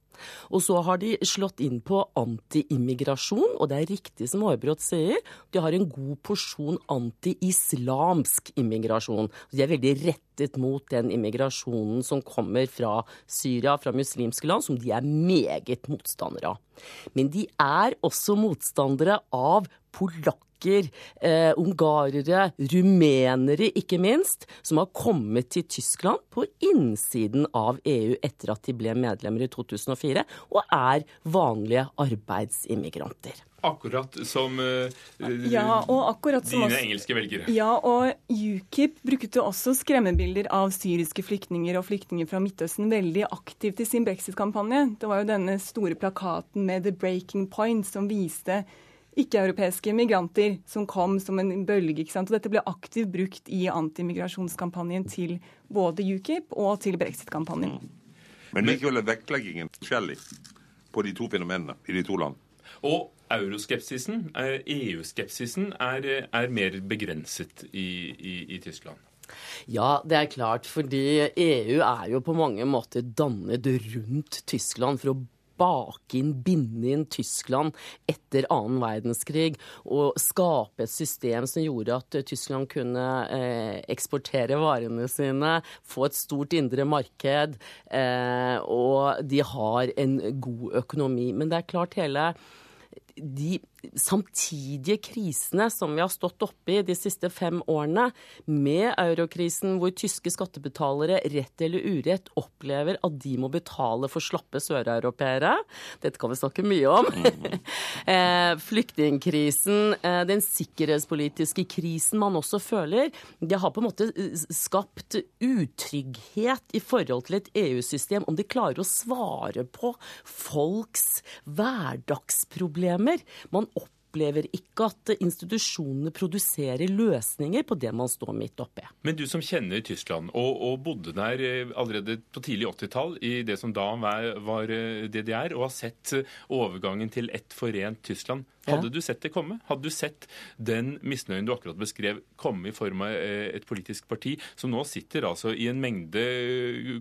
Speaker 12: Og så har de slått inn på anti-immigrasjon, og det er riktig som Aarbrot sier, de har en god porsjon anti-islamsk immigrasjon. De er veldig rettet mot den immigrasjonen som kommer fra Syria, fra muslimske land, som de er meget motstandere av. Men de er også motstandere av polakker polakker, eh, ungarere, rumenere ikke minst, som har kommet til Tyskland på innsiden av EU etter at de ble medlemmer i 2004, og er vanlige arbeidsimmigranter.
Speaker 10: Akkurat som uh,
Speaker 13: ja, akkurat
Speaker 10: dine
Speaker 13: også,
Speaker 10: engelske velgere.
Speaker 13: Ja, og UKIP brukte også skremmebilder av syriske flyktninger og flyktninger fra Midtøsten veldig aktivt i sin brexit-kampanje. Det var jo denne store plakaten med 'The Breaking Point' som viste ikke-europeiske migranter som kom som en bølge. ikke sant? Og dette ble aktivt brukt i antimigrasjonskampanjen til både UKIP og til brexit-kampanjen.
Speaker 11: Men likevel er vektleggingen forskjellig på de to fenomenene i de to land.
Speaker 10: Og euroskepsisen, EU-skepsisen, er, er, mer begrenset i, i, i Tyskland.
Speaker 12: Ja, det er klart. Fordi EU er jo på mange måter dannet rundt Tyskland for å bake inn, binde inn Tyskland etter annen verdenskrig og skape et system som gjorde at Tyskland kunne eh, eksportere varene sine, få et stort indre marked, eh, og de har en god økonomi. Men det er klart hele de samtidige krisene som vi har stått oppe i de siste fem årene, med eurokrisen hvor tyske skattebetalere rett eller urett opplever at de må betale for slappe søreuropeere, dette kan vi snakke mye om, eh, flyktningkrisen, eh, den sikkerhetspolitiske krisen man også føler, det har på en måte eh, skapt utrygghet i forhold til et EU-system, om de klarer å svare på folks hverdagsproblemer. Man opplever ikke at institusjonene produserer løsninger på det man står midt oppi.
Speaker 10: Men du som kjenner Tyskland, og, og bodde der eh, allerede på tidlig 80-tall, i det som da var eh, DDR, og har sett eh, overgangen til ett forent Tyskland. Hadde du sett det komme? Hadde du sett den misnøyen du akkurat beskrev, komme i form av et politisk parti som nå sitter altså i en mengde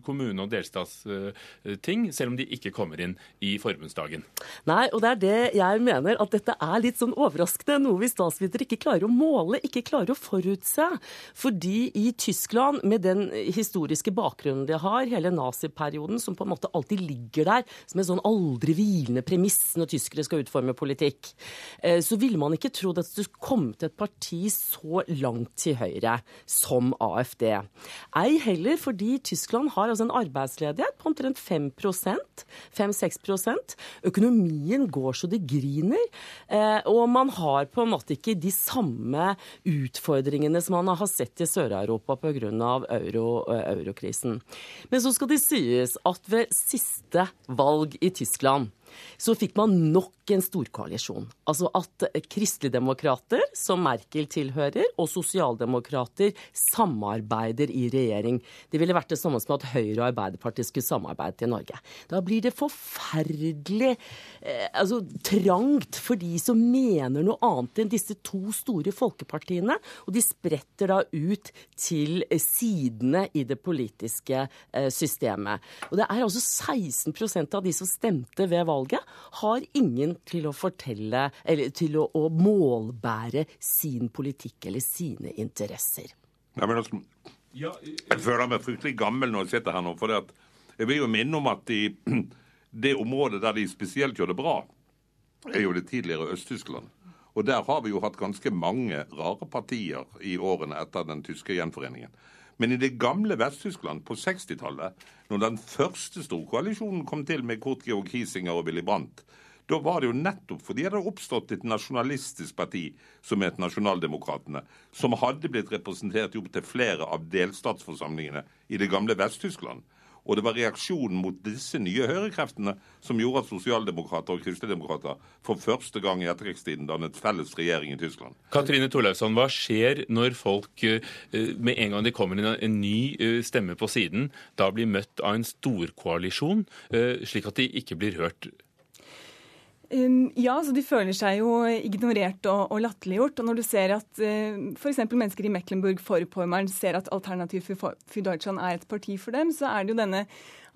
Speaker 10: kommune- og delstatsting, selv om de ikke kommer inn i forbundsdagen?
Speaker 12: Nei, og det er det jeg mener, at dette er litt sånn overraskende. Noe vi statsvitere ikke klarer å måle, ikke klarer å forutse. Fordi i Tyskland, med den historiske bakgrunnen de har, hele naziperioden, som på en måte alltid ligger der som en sånn aldri hvilende premiss når tyskere skal utforme politikk, Eh, så ville man ikke trodd at det skulle til et parti så langt til høyre som AFD. Ei heller fordi Tyskland har altså en arbeidsledighet på omtrent 5% 5-6% Økonomien går så det griner. Og man har på en måte ikke de samme utfordringene som man har sett i Sør-Europa pga. Euro, eh, eurokrisen. Men så skal det sies at ved siste valg i Tyskland så fikk man nok en storkoalisjon. Altså at kristeligdemokrater, som Merkel tilhører, og sosialdemokrater samarbeider i regjering. Det ville vært det samme som at Høyre og Arbeiderpartiet skulle samarbeide i Norge. Da blir det forferdelig eh, altså, trangt for de som mener noe annet enn disse to store folkepartiene. Og de spretter da ut til sidene i det politiske eh, systemet. Og det er altså 16% av de som stemte ved valget valget, har ingen til å fortelle eller til å, å målbære sin politikk eller sine interesser.
Speaker 11: Ja, men altså, jeg føler meg fryktelig gammel når jeg sitter her nå. for det at jeg vil jo minne om at i det området der de spesielt gjør det bra, er jo det tidligere Øst-Tyskland. Og der har vi jo hatt ganske mange rare partier i årene etter den tyske gjenforeningen. Men i det gamle Vest-Tyskland på 60-tallet, når den første storkoalisjonen kom til med Kurt Georg Kiesinger og Willy Brandt, da var det jo nettopp fordi det hadde oppstått et nasjonalistisk parti som het Nasjonaldemokratene, som hadde blitt representert i opptil flere av delstatsforsamlingene i det gamle Vest-Tyskland. Og det var reaksjonen mot disse nye høyrekreftene som gjorde at sosialdemokrater og kristeligdemokrater for første gang i etterkrigstiden dannet felles regjering i Tyskland.
Speaker 10: Katrine Torleifsson, hva skjer når folk eh, med en gang de kommer inn en ny eh, stemme på siden, da blir møtt av en storkoalisjon, eh, slik at de ikke blir hørt?
Speaker 13: Ja, så De føler seg jo ignorert og, og latterliggjort. Og når du ser at uh, f.eks. mennesker i Mecklenburg-Vorpommern ser at Alternativ for Deutschland er et parti for dem, så er det jo denne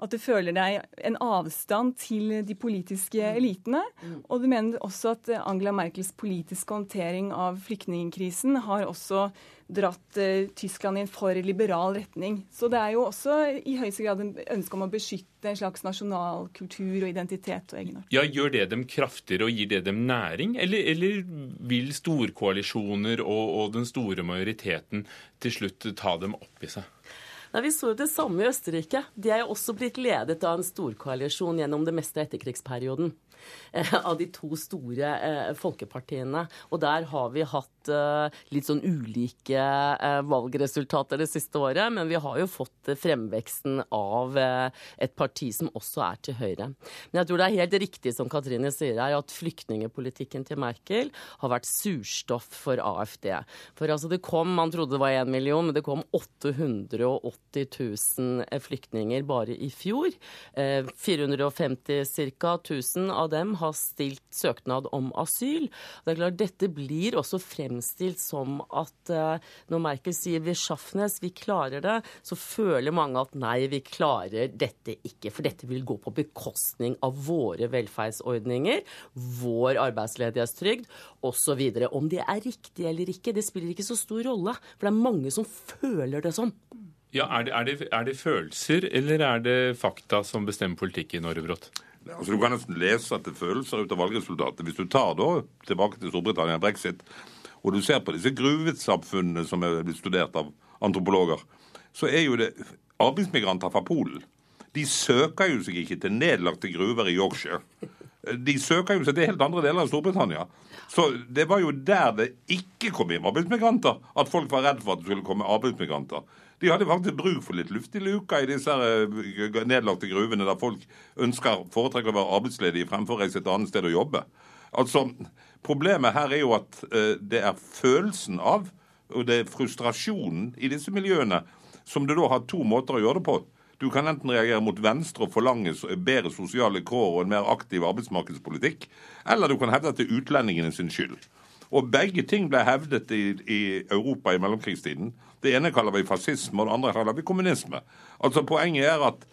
Speaker 13: at du føler deg en avstand til de politiske mm. elitene. Mm. Og du mener også at Angela Merkels politiske håndtering av flyktningkrisen har også dratt uh, Tyskland i en for liberal retning. Så det er jo også i høyeste grad en ønske om å beskytte en slags nasjonal kultur og identitet og egenart.
Speaker 10: Ja, Gjør det dem kraftigere og gir det dem næring, eller, eller vil storkoalisjoner og, og den store majoriteten til slutt ta dem opp i seg?
Speaker 12: Nei, Vi så jo det samme i Østerrike. De er jo også blitt ledet av en storkoalisjon gjennom det meste av etterkrigsperioden. Eh, av de to store eh, folkepartiene. Og der har vi hatt eh, litt sånn ulike valgresultater det siste året, men vi har jo fått fremveksten av et parti som også er til høyre. Men jeg tror det er helt riktig som Katrine sier her, at flyktningepolitikken til Merkel har vært surstoff for AFD. For altså det kom, man trodde det var én million, men det kom 880 000 eh, flyktninger bare i fjor. Eh, 450 ca. 1000 av dem har stilt søknad om asyl. Det er klart, Dette blir også fremstilt som at eh, når Merkel sier vi Schaffnes, vi klarer det, så føler mange at nei, vi klarer dette ikke. For dette vil gå på bekostning av våre velferdsordninger, vår arbeidsledighetstrygd osv. Om det er riktig eller ikke, det spiller ikke så stor rolle. For det er mange som føler det sånn.
Speaker 10: Ja, er det, er, det, er det følelser, eller er det fakta som bestemmer politikken, Norge, Brått?
Speaker 11: Altså, du kan nesten lese at det følelser ut av valgresultatet. Hvis du tar da tilbake til Storbritannia brexit, og du ser på disse gruvesamfunnene som er blitt studert av antropologer, så er jo det arbeidsmigranter fra Polen. De søker jo seg ikke til nedlagte gruver i Yorkshire. De søker jo seg til helt andre deler av Storbritannia. Så det var jo der det ikke kom inn arbeidsmigranter, at folk var redd for at det skulle komme arbeidsmigranter. De hadde faktisk bruk for litt luft i luka i disse eh, nedlagte gruvene der folk ønsker foretrekker å være arbeidsledige fremfor å reise et annet sted og jobbe. Altså, Problemet her er jo at eh, det er følelsen av, og det er frustrasjonen i disse miljøene, som du da har to måter å gjøre det på. Du kan enten reagere mot venstre og forlange bedre sosiale kår og en mer aktiv arbeidsmarkedspolitikk, eller du kan hevde at det er utlendingene sin skyld. Og begge ting ble hevdet i, i, Europa i mellomkrigstiden. Det ene kaller vi fascisme, og det andre kaller vi kommunisme. Altså Poenget er at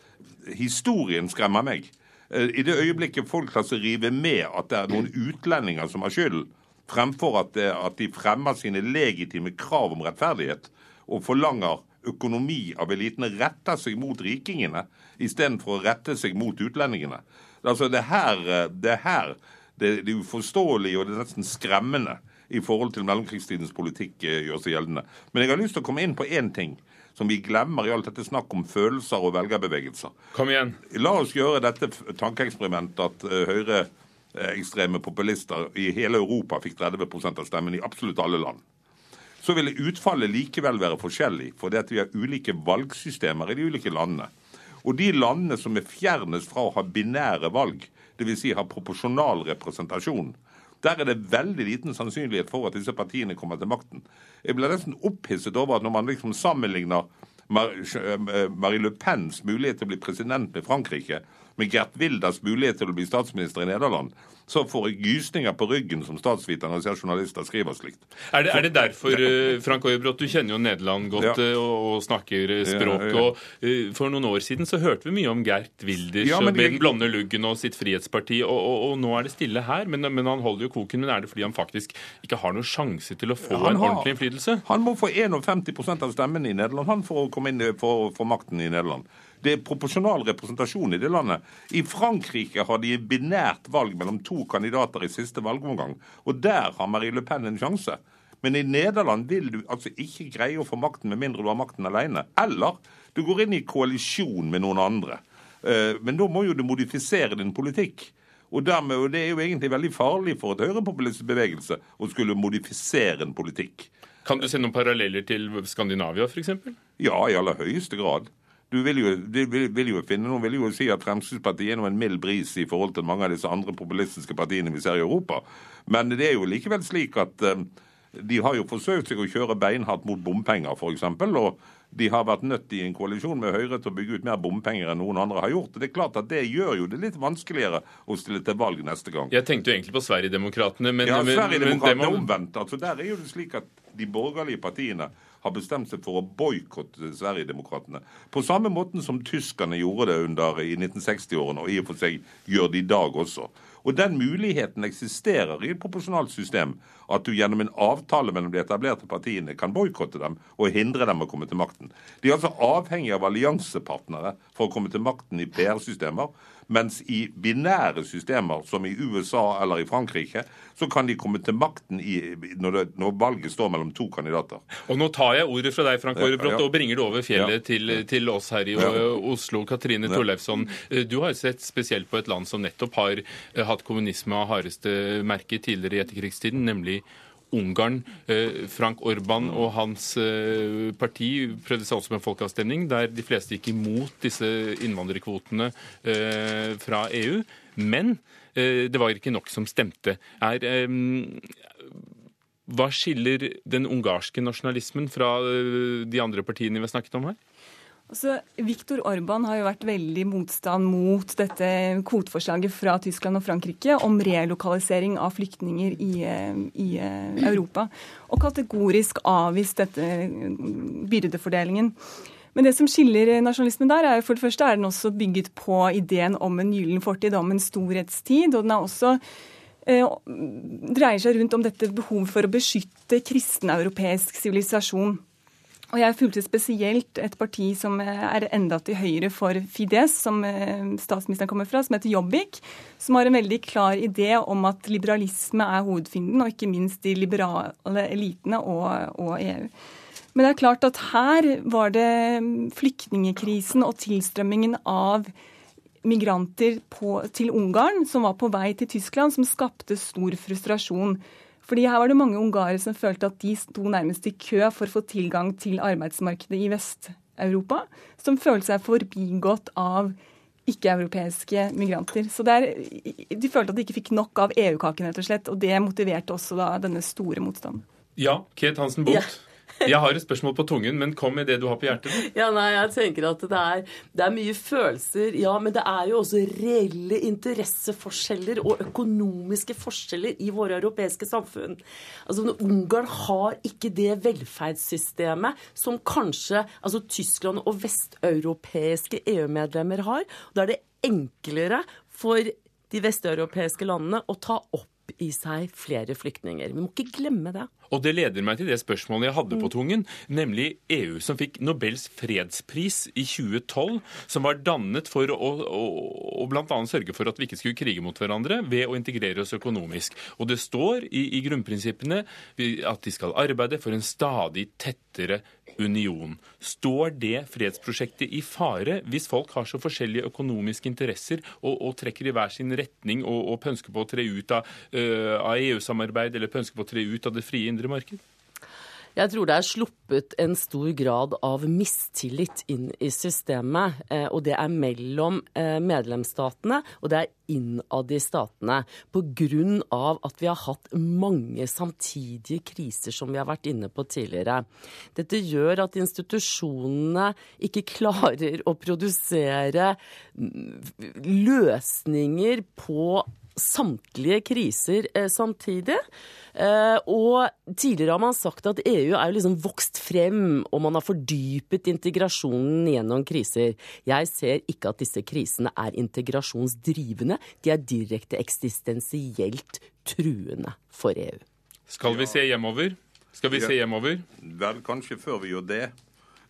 Speaker 11: historien skremmer meg. Eh, I det øyeblikket folk lar seg rive med at det er noen utlendinger som har skyld, fremfor at, det, at de fremmer sine legitime krav om rettferdighet og forlanger økonomi av elitene, retter seg mot rikingene istedenfor å rette seg mot utlendingene. Altså Det her, det her det, det uforståelige og det er nesten skremmende i forhold til mellomkrigstidens politikk eh, gjør seg gjeldende. Men jeg har lyst til å komme inn på én ting som vi glemmer i alt dette snakk om følelser og velgerbevegelser.
Speaker 10: Kom igjen.
Speaker 11: La oss gjøre dette tankeeksperimentet at uh, høyreekstreme populister i hele Europa fikk 30 av stemmen i absolutt alle land. Så ville utfallet likevel være forskjellig, fordi at vi har ulike valgsystemer i de ulike landene. Og de landene som er fjernest fra å ha binære valg, dvs. Si ha proporsjonal representasjon, der er det veldig liten sannsynlighet for at disse partiene kommer til makten. Jeg ble nesten opphisset over at når man liksom sammenligner eh, Marie Le Pens mulighet til å bli president med Frankrike med Gert Wilders mulighet til å bli statsminister i Nederland, så får jeg gysninger på ryggen som statsviter når jeg ser journalister skriver slikt.
Speaker 10: Er det, er det derfor, eh, Frank Øyebrot, du kjenner jo Nederland godt ja. Eh, og, og, snakker språket, språk. Ja, ja, og For noen år siden så hørte vi mye om Gert Wilders og med den blonde luggen og sitt frihetsparti, og, og, og, nå er det stille her. Men, men, han holder jo koken. Men er det fordi han faktisk ikke har noen sjanse til å få en har, ordentlig innflytelse?
Speaker 11: Han må få 51% av stemmene i Nederland han for å komme inn for, for makten i Nederland. Det er proporsjonal representasjon i det landet. I Frankrike har de binært valg mellom to kandidater i siste valgomgang, og der har Marie Le Pen en sjanse. Men i Nederland vil du altså ikke greie å få makten med mindre du har makten alene. Eller du går inn i koalisjon med noen andre. Eh, men da må jo du modifisere din politikk. Og, dermed, og Det er jo egentlig veldig farlig for et høyrepopulistisk bevegelse å skulle modifisere en politikk.
Speaker 10: Kan du se noen paralleller til Skandinavia f.eks.?
Speaker 11: Ja, i aller høyeste grad. Du vil jo, vil, vil jo, finne Noen vil jo si at Fremskrittspartiet er noe en mild bris i forhold til mange av disse andre populistiske partiene vi ser i Europa. Men det er jo likevel slik at uh, de har jo forsøkt seg å kjøre beinhardt mot bompenger, f.eks. Og de har vært nødt i en koalisjon med Høyre til å bygge ut mer bompenger enn noen andre har gjort. Og Det er klart at det gjør jo det litt vanskeligere å stille til valg neste gang.
Speaker 10: Jeg tenkte jo egentlig på Sverigedemokraterna, men
Speaker 11: Ja, Sverigedemokraterna er omvendt. Altså, der er jo det slik at de borgerlige partiene har bestemt seg for å boikotte Sverigedemokraterna. På samme måten som tyskerne gjorde det under i 1960-årene, og i og for seg gjør det i dag også. Og den muligheten eksisterer i et proporsjonalt system. At du gjennom en avtale mellom de etablerte partiene kan boikotte dem og hindre dem å komme til makten. De er altså avhengig av alliansepartnere for å komme til makten i PR-systemer. Mens i binære systemer, som i USA eller i Frankrike, så kan de komme til makten i, når, det, når, valget står mellom to kandidater.
Speaker 10: Og Nå tar jeg ordet fra deg, Frank Aarebrot, ja, ja. og bringer det over fjellet ja. til, til, oss her i Oslo. Katrine Torleifsson, du har sett spesielt på et land som nettopp har, hatt kommunisme av hardeste merke tidligere i etterkrigstiden, nemlig Ungarn. Eh, Frank Orban og hans eh, parti prøvde seg også med folkeavstemning, der de fleste gikk imot disse innvandrerkvotene eh, fra EU. Men det var ikke nok som stemte. Er, hva skiller den ungarske nasjonalismen fra de andre partiene vi har snakket om her?
Speaker 13: Altså, Viktor Orban har jo vært veldig motstand mot dette kvoteforslaget fra Tyskland og Frankrike om relokalisering av flyktninger i, eh, i eh, Europa, og kategorisk avvist dette byrdefordelingen. Men det som skiller nasjonalismen der, er for det første er den også bygget på ideen om en gyllen fortid, om en storhetstid. Og den er også eh, dreier seg rundt om dette behovet for å beskytte kristen europeisk sivilisasjon. Og jeg fulgte spesielt et parti som er enda til høyre for Fides, som eh, statsministeren kommer fra, som heter Jobbik. Som har en veldig klar idé om at liberalisme er hovedfienden, og ikke minst de liberale elitene og, og EU. Men det er klart at her var det flyktningekrisen og tilstrømmingen av migranter på, til Ungarn, som var på vei til Tyskland, som skapte stor frustrasjon. Fordi her var det mange ungarere som følte at de sto nærmest i kø for å få tilgang til arbeidsmarkedet i Vest-Europa, som følte seg forbigått av ikke-europeiske migranter. Så er, De følte at de ikke fikk nok av EU-kaken, rett og slett, og det motiverte også da denne store motstanden.
Speaker 10: Ja, Kate Hansen Bolt. Ja. Jeg har et spørsmål på tungen, men kom med det du har på hjertet.
Speaker 12: Ja, nei, jeg tenker at det er, det er, mye følelser, ja, men det er jo også reelle interesseforskjeller og økonomiske forskjeller i våre europeiske samfunn. Altså, Ungarn har ikke det velferdssystemet som kanskje altså Tyskland og vesteuropeiske EU-medlemmer har. Da er det enklere for de vesteuropeiske landene å ta opp i seg flere flyktninger. Vi må ikke glemme det.
Speaker 10: Og det leder meg til det spørsmålet jeg hadde på mm. tungen, nemlig EU, som fikk Nobels fredspris i 2012, som var dannet for å, å, å bl.a. sørge for at vi ikke skulle krige mot hverandre ved å integrere oss økonomisk. Og det står i, i grunnprinsippene at de skal arbeide for en stadig tettere union. Står det fredsprosjektet i fare hvis folk har så forskjellige økonomiske interesser og, og trekker i hver sin retning og, og pønsker på å tre ut av, uh, av EU-samarbeid eller pønsker på å tre ut av det frie indre marked?
Speaker 12: Jeg tror det er sluppet en stor grad av mistillit inn i systemet. Eh, og det er mellom eh, medlemsstatene, og det er innad i statene. Pga. at vi har hatt mange samtidige kriser, som vi har vært inne på tidligere. Dette gjør at institusjonene ikke klarer å produsere mm, løsninger på samtlige kriser eh, samtidig. Eh, og tidligere har man sagt at EU er jo liksom vokst frem, og man har fordypet integrasjonen gjennom kriser. Jeg ser ikke at disse krisene er integrasjonsdrivende. De er direkte eksistensielt truende for EU.
Speaker 10: Skal vi se hjemover? Skal vi se hjemover?
Speaker 11: Vel, kanskje før vi gjør det,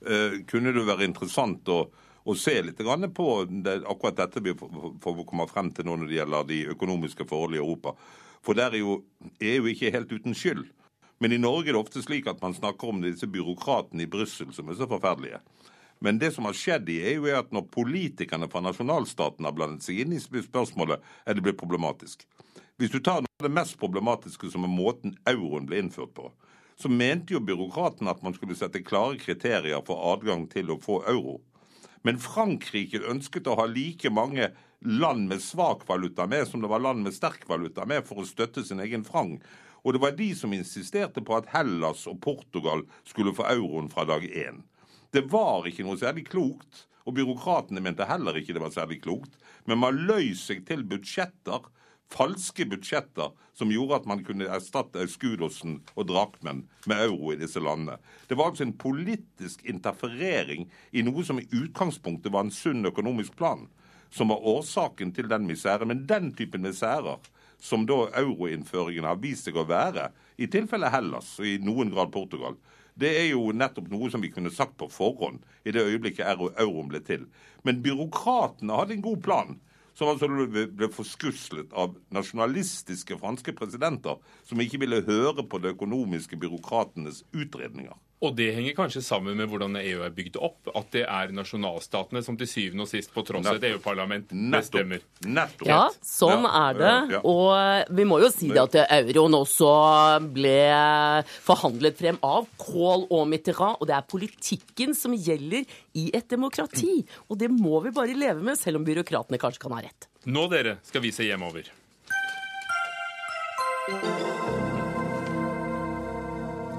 Speaker 11: uh, kunne det være interessant å og se litt på akkurat dette vi får komme frem til nå når det gjelder de økonomiske forholdene i Europa. For der er jo EU ikke helt uten skyld. Men i Norge er det ofte slik at man snakker om disse byråkratene i Brussel som er så forferdelige. Men det som har skjedd i EU, er at når politikerne fra nasjonalstaten har blandet seg inn i spørsmålet, er det blitt problematisk. Hvis du tar noe av det mest problematiske som er måten euroen ble innført på, så mente jo byråkratene at man skulle sette klare kriterier for adgang til å få euro. Men Frankrike ønsket å ha like mange land med svak valuta med som det var land med sterk valuta med for å støtte sin egen franc. Og det var de som insisterte på at Hellas og Portugal skulle få euroen fra dag én. Det var ikke noe særlig klokt, og byråkratene mente heller ikke det var særlig klokt. Men man løy seg til budsjetter falske budsjetter som gjorde at man kunne erstatte Skudosen og drakmen med euro i disse landene. Det var altså en politisk interferering i noe som i utgangspunktet var en sunn økonomisk plan, som var årsaken til den misæren. Men den typen misærer som da euroinnføringen har vist seg å være, i tilfelle Hellas og i noen grad Portugal, det er jo nettopp noe som vi kunne sagt på forhånd i det øyeblikket euroen ble til. Men byråkratene hadde en god plan som altså ble forskuslet av nasjonalistiske franske presidenter som ikke ville høre på de økonomiske byråkratenes utredninger.
Speaker 10: Og det henger kanskje sammen med hvordan EU er bygd opp. At det er nasjonalstatene som til syvende og sist, på tross av et EU-parlament, bestemmer.
Speaker 11: Nettopp.
Speaker 12: Ja, sånn er det. Og vi må jo si det at euroen også ble forhandlet frem av Kohl og Mitterrand. Og det er politikken som gjelder i et demokrati. Og det må vi bare leve med, selv om byråkratene kanskje kan ha rett.
Speaker 10: Nå, dere, skal vi se hjemover.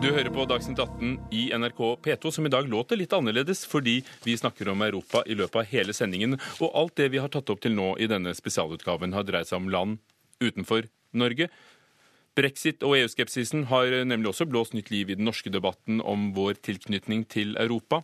Speaker 10: Du hører på Dagsnytt 18 i NRK P2, som i dag låter litt annerledes fordi vi snakker om Europa i løpet av hele sendingen. Og alt det vi har tatt opp til nå i denne spesialutgaven, har dreid seg om land utenfor Norge. Brexit og EU-skepsisen har nemlig også blåst nytt liv i den norske debatten om vår tilknytning til Europa.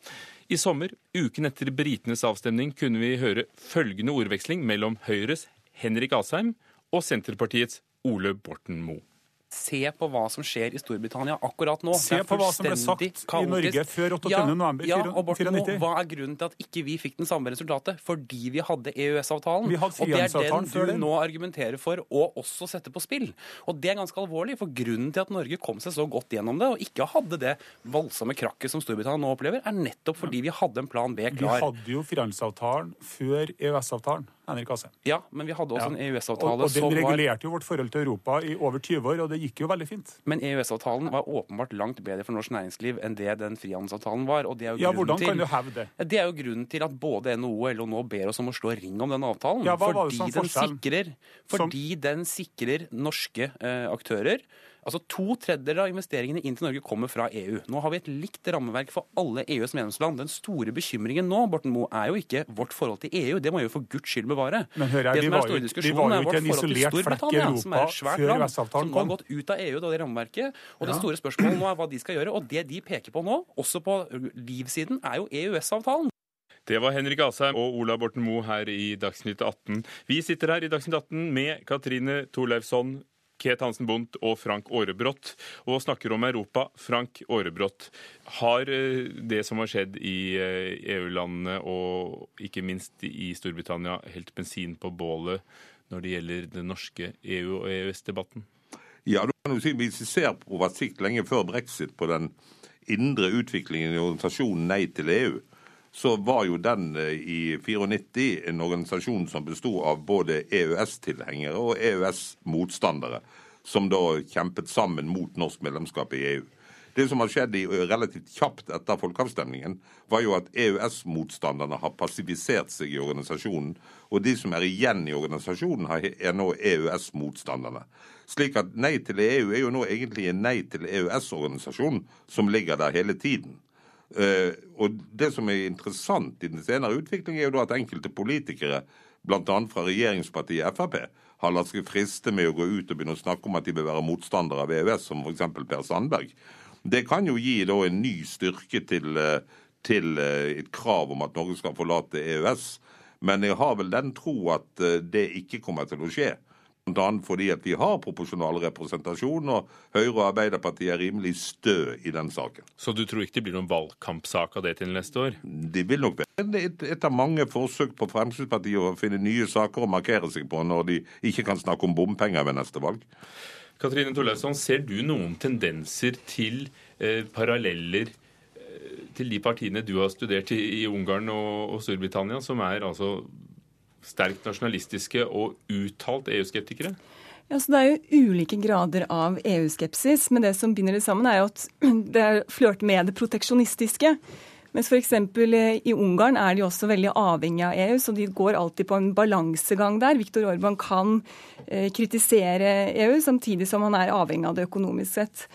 Speaker 10: I sommer, uken etter britenes avstemning, kunne vi høre følgende ordveksling mellom Høyres Henrik Asheim og Senterpartiets Ole Borten Moe.
Speaker 16: Se på hva som skjer i Storbritannia akkurat nå.
Speaker 17: Se på hva som ble sagt i Norge før 28.
Speaker 16: Ja,
Speaker 17: november
Speaker 16: ja, og Borten
Speaker 17: nå,
Speaker 16: hva er grunnen til at ikke vi fikk den samme resultatet? Fordi vi hadde EØS-avtalen. Og det er den du nå argumenterer for å også sette på spill. Og det er ganske alvorlig, for grunnen til at Norge kom seg så godt gjennom det, og ikke hadde det voldsomme krakket som Storbritannia nå opplever, er nettopp fordi vi hadde en plan B klar.
Speaker 17: Vi hadde jo frihandelsavtalen før EØS-avtalen. Henrik Asheim.
Speaker 16: Ja, men vi hadde også en
Speaker 17: Og,
Speaker 16: EØS-avtale
Speaker 17: og
Speaker 16: som
Speaker 17: Den
Speaker 16: var
Speaker 17: regulerte jo vårt forhold til Europa i over 20 år, og det gikk jo veldig fint.
Speaker 16: Men EØS-avtalen var åpenbart langt bedre for norsk næringsliv enn det den frihandelsavtalen var. og det er jo
Speaker 17: Ja,
Speaker 16: grunnen
Speaker 17: hvordan
Speaker 16: til,
Speaker 17: kan du hevde det?
Speaker 16: Det er jo grunnen til at både NHO og LO nå ber oss om å slå ring om den avtalen.
Speaker 17: Ja, hva var det
Speaker 16: fordi,
Speaker 17: som
Speaker 16: den
Speaker 17: forskjell?
Speaker 16: sikrer, fordi den sikrer norske eh, aktører. Altså To tredjedeler av investeringene inn til Norge kommer fra EU. Nå har vi et likt rammeverk for alle EUs medlemsland. Den store bekymringen nå Borten Moe, er jo ikke vårt forhold til EU, det må jo for guds skyld bevare.
Speaker 17: Men hør her, vi
Speaker 16: er
Speaker 17: var jo- vi var jo
Speaker 16: er
Speaker 17: ikke
Speaker 16: vårt
Speaker 17: en isolert flekk i
Speaker 16: er
Speaker 17: Europa
Speaker 16: svært
Speaker 17: før EØS-avtalen
Speaker 16: som nå har gått ut av EU da, det rammeverket. Og det store spørsmålet nå er hva de skal gjøre. Og det de peker på nå, også på livsiden, er jo EØS-avtalen.
Speaker 10: Det var Henrik Asheim og Ola Borten Moe her i Dagsnytt 18. Vi sitter her i Dagsnytt 18 med Katrine Thorleifsson, Ket Hansen Bundt og Frank Aarebrot og snakker om Europa. Frank Aarebrot, har eh, det som har skjedd i eh, EU-landene og ikke minst i Storbritannia, helt bensin på bålet når det gjelder den norske EU- og EØS-debatten?
Speaker 11: Ja, du kan jo si vi ser på hva sikt lenge før brexit på den indre utviklingen i organisasjonen Nei til EU, så var jo den eh, i 94 en organisasjon som besto av både EØS-tilhengere og EØS-motstandere, som da kjempet sammen mot norsk medlemskap i EU. Det som har skjedd i, relativt kjapt etter folkeavstemningen, var jo at EØS-motstanderne har passivisert seg i organisasjonen, og de som er igjen i organisasjonen, er nå EØS-motstanderne. Slik at Nei til EU er jo nå egentlig en Nei til EØS-organisasjon som ligger der hele tiden. Eh, og Det som er interessant i den senere utviklingen, er jo da at enkelte politikere, bl.a. fra regjeringspartiet Frp, har latt seg friste med å gå ut og begynne å snakke om at de vil være motstandere av EØS, som f.eks. Per Sandberg. Det kan jo gi da en ny styrke til, eh, til eh, et krav om at Norge skal forlate EØS. Men jeg har vel den tro at det ikke kommer til å skje. Annet fordi at vi har proporsjonal representasjon, og Høyre og Arbeiderpartiet er rimelig stø i den saken.
Speaker 10: Så du tror ikke det blir noen valgkampsak av det til neste år?
Speaker 11: Det vil nok være et, et av mange forsøk på Fremskrittspartiet å finne nye saker å markere seg på når de ikke kan snakke om bompenger ved neste valg.
Speaker 10: Katrine Thorleifsson, ser du noen tendenser til eh, paralleller eh, til de partiene du har studert i, i Ungarn og, og Storbritannia, som er altså sterkt nasjonalistiske og uttalt EU-skeptikere?
Speaker 13: Ja, så Det er jo ulike grader av EU-skepsis, men det som binder det sammen, er jo at det er flørter med det proteksjonistiske. Mens f.eks. i Ungarn er de også veldig avhengig av EU, så de går alltid på en balansegang der. Viktor Orban kan eh, kritisere EU, samtidig som han er avhengig av det økonomisk sett.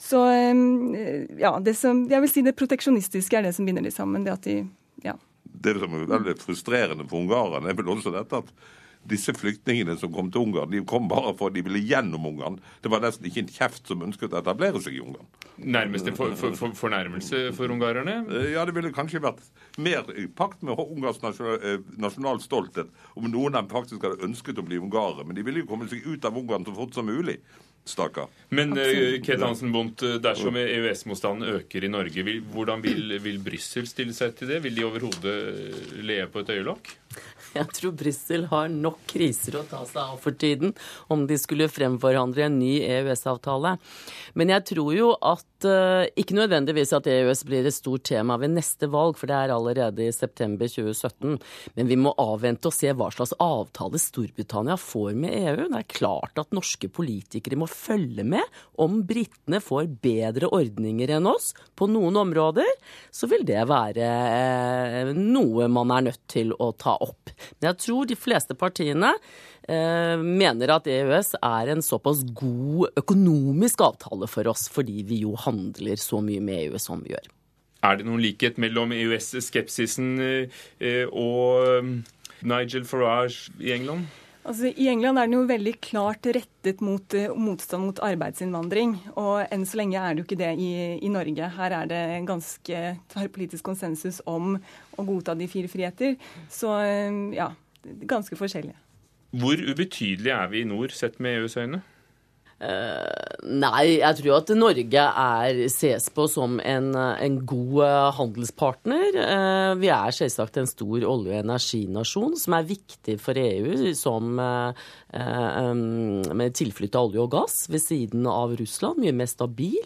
Speaker 13: Så eh, ja, det som, jeg vil si det proteksjonistiske er det som binder de sammen. det at de, ja.
Speaker 11: Det som er veldig frustrerende for ungarerne, er vel også dette at disse flyktningene som kom til Ungarn, de kom bare for at de ville gjennom Ungarn. Det var nesten ikke en kjeft som ønsket å etablere seg i Ungarn.
Speaker 10: Nærmest en for, for, for, fornærmelse for ungarerne?
Speaker 11: Eh, Ja, det ville kanskje vært mer i pakt med Ungarns nasjonal, eh, nasjonal stolthet om noen av dem faktisk hadde ønsket å bli ungarere. Men de ville jo komme seg ut av Ungarn så fort som mulig. Stakkar.
Speaker 10: Men uh, Ket Hansen Bondt, eh, dersom EØS-motstanden øker i Norge, vil, hvordan vil, vil Brussel stille seg til det? Vil de overhodet eh, le på et øyelokk?
Speaker 12: Jeg tror Brussel har nok kriser å ta seg av for tiden om de skulle fremforhandle en ny EØS-avtale. Men jeg tror jo at uh, ikke nødvendigvis at EØS blir et stort tema ved neste valg, for det er allerede i september 2017. Men vi må avvente og se hva slags avtale Storbritannia får med EU. Det er klart at norske politikere må følge med om britene får bedre ordninger enn oss på noen områder. Så vil det være uh, noe man er nødt til å ta opp. Men jeg tror de fleste partiene eh, mener at EØS er en såpass god økonomisk avtale for oss, fordi vi jo handler så mye med EU som vi gjør.
Speaker 10: Er det noen likhet mellom EØS-skepsisen eh, og eh, Nigel Farage i England?
Speaker 13: Altså, I England er den jo veldig klart rettet mot uh, motstand mot arbeidsinnvandring. Og enn så lenge er det jo ikke det i, i Norge. Her er det ganske politisk konsensus om å godta de fire friheter. Så uh, ja, ganske forskjellige.
Speaker 10: Hvor ubetydelige er vi i nord sett med EUs øyne?
Speaker 12: Nei, jeg tror at Norge er, ses på som en, en god uh, handelspartner. Uh, vi er selvsagt en stor olje- og energinasjon som er viktig for EU som um, med tilflytt av olje og gass ved siden av Russland. Mye mer stabil.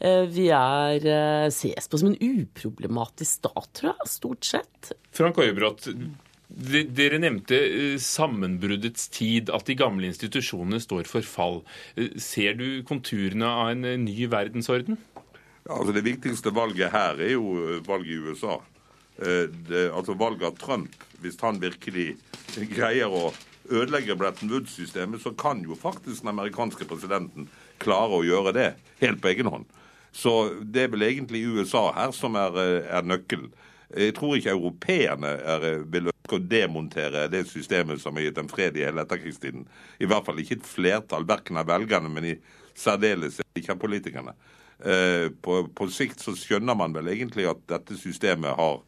Speaker 12: Vi er, ses på som en uproblematisk stat, tror jeg, stort sett.
Speaker 10: Frank Dere nevnte eh, sammenbruddets tid, at de gamle institusjonene står for fall. Eh, ser du konturene av en eh, ny verdensorden?
Speaker 11: Ja, altså Det viktigste valget her er jo valget i USA. Det, altså Valget av Trump, hvis han virkelig greier å ødelegge Bretton Woods-systemet, så kan jo faktisk den amerikanske presidenten klare å gjøre det helt på egen hånd. Så det er vel egentlig USA her som er, er nøkkelen. Jeg tror ikke europeerne vil ønske å demontere det systemet som har gitt dem fred i hele etterkrigstiden. I hvert fall ikke et flertall, verken av velgerne, men i særdeleshet ikke av politikerne. Eh, på, på, sikt så skjønner man vel egentlig at dette systemet har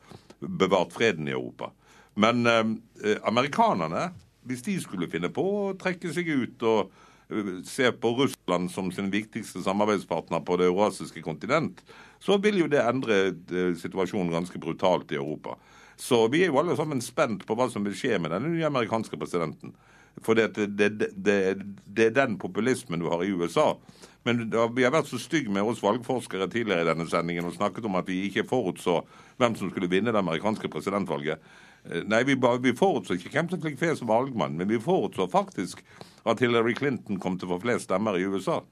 Speaker 11: bevart freden i Europa. Men eh, amerikanerne, hvis de skulle finne på å trekke seg ut og eh, se på Russland som sin viktigste samarbeidspartner på det eurasiske kontinent, så vil jo det endre eh, situasjonen ganske brutalt i Europa. Så vi er jo alle sammen spent på hva som vil skje med den nye amerikanske presidenten. For det, det, det, det, er den populismen du har i USA. Men vi har vært så stygge med oss valgforskere tidligere i denne sendingen og snakket om at vi ikke forutså hvem som skulle vinne det amerikanske presidentvalget. Eh, nei, vi, vi forutså ikke hvem som fikk flest valgmann, men vi forutså faktisk at Hillary Clinton kom til å få flest stemmer i USA.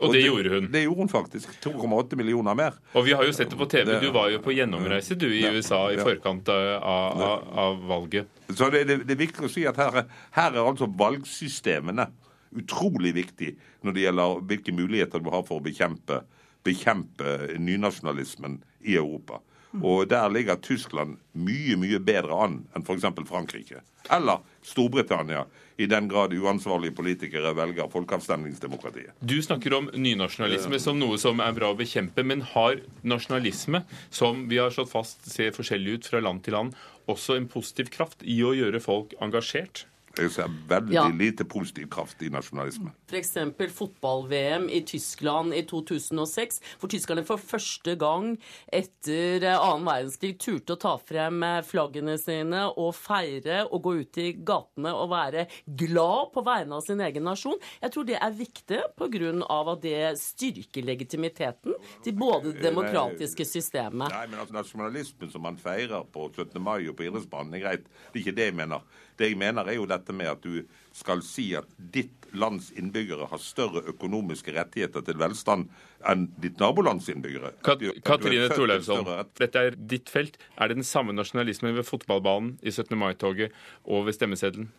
Speaker 10: Og, det, det, gjorde hun.
Speaker 11: Det gjorde hun faktisk. 2,8 millioner mer.
Speaker 10: Og vi har jo sett det på TV. Du var jo på gjennomreise du i USA i forkant av, av, av valget.
Speaker 11: Så det, det, det, er viktig å si at her, her er altså valgsystemene utrolig viktig når det gjelder hvilke muligheter du har for å bekjempe, bekjempe nynasjonalismen i Europa. Og der ligger Tyskland mye, mye bedre an enn f.eks. Frankrike. Eller Storbritannia, i den grad uansvarlige politikere velger folkeavstemningsdemokratiet.
Speaker 10: Du snakker om nynasjonalisme som noe som er bra å bekjempe, men har nasjonalisme, som vi har slått fast ser forskjellig ut fra land til land, også en positiv kraft i å gjøre folk engasjert?
Speaker 11: Jeg ser veldig ja. lite positiv kraft i nasjonalisme.
Speaker 12: F.eks. fotball-VM i Tyskland i 2006, hvor tyskerne for første gang etter eh, annen verdenskrig turte å ta frem eh, flaggene sine og feire og gå ut i gatene og være glad på vegne av sin egen nasjon. Jeg tror det er viktig pga. at det styrker legitimiteten til både det demokratiske systemet
Speaker 11: Nei, men altså Nasjonalismen som man feirer på 17. mai og på idrettsbanen, er greit. Det er ikke det jeg mener. Det jeg mener er jo dette med at du skal si at ditt lands innbyggere har større økonomiske rettigheter til velstand enn ditt nabolands innbyggere.
Speaker 10: Kat Katrine Thorleifsson, dette er ditt felt. Er det den samme nasjonalismen ved fotballbanen, i 17. mai-toget og ved stemmeseddelen?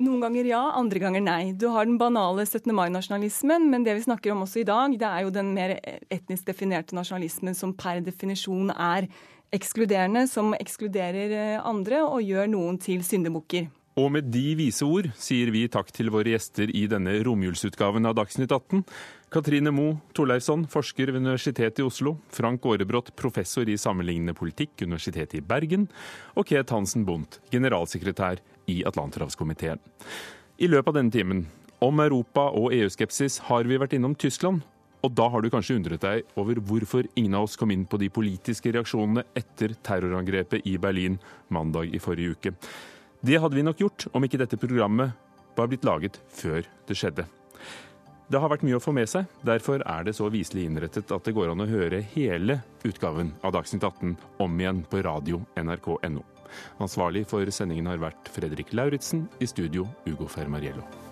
Speaker 13: Noen ganger ja, andre ganger nei. Du har den banale 17. mai-nasjonalismen, men det vi snakker om også i dag, det er jo den mer etnisk definerte nasjonalismen som per definisjon er ekskluderende, som ekskluderer eh, andre og gjør noen til syndebukker.
Speaker 10: Og med de vise ord sier vi takk til våre gjester i denne romjulsutgaven av Dagsnytt 18. Katrine Moe Torleifsson, forsker ved Universitetet i Oslo. Frank Aarebrot, professor i sammenlignende politikk, Universitetet i Bergen. Og Ket Hansen Bundt, generalsekretær i Atlanterhavskomiteen. I løpet av denne timen, om Europa og EU-skepsis, har vi vært innom Tyskland. Og da har du kanskje undret deg over hvorfor ingen av oss kom inn på de politiske reaksjonene etter terrorangrepet i Berlin mandag i forrige uke. Det hadde vi nok gjort om ikke dette programmet var blitt laget før det skjedde. Det har vært mye å få med seg, derfor er det så viselig innrettet at det går an å høre hele utgaven av Dagsnytt 18 om igjen på radio nrk.no. Ansvarlig for sendingen har vært Fredrik Lauritzen, i studio Ugo Fermariello.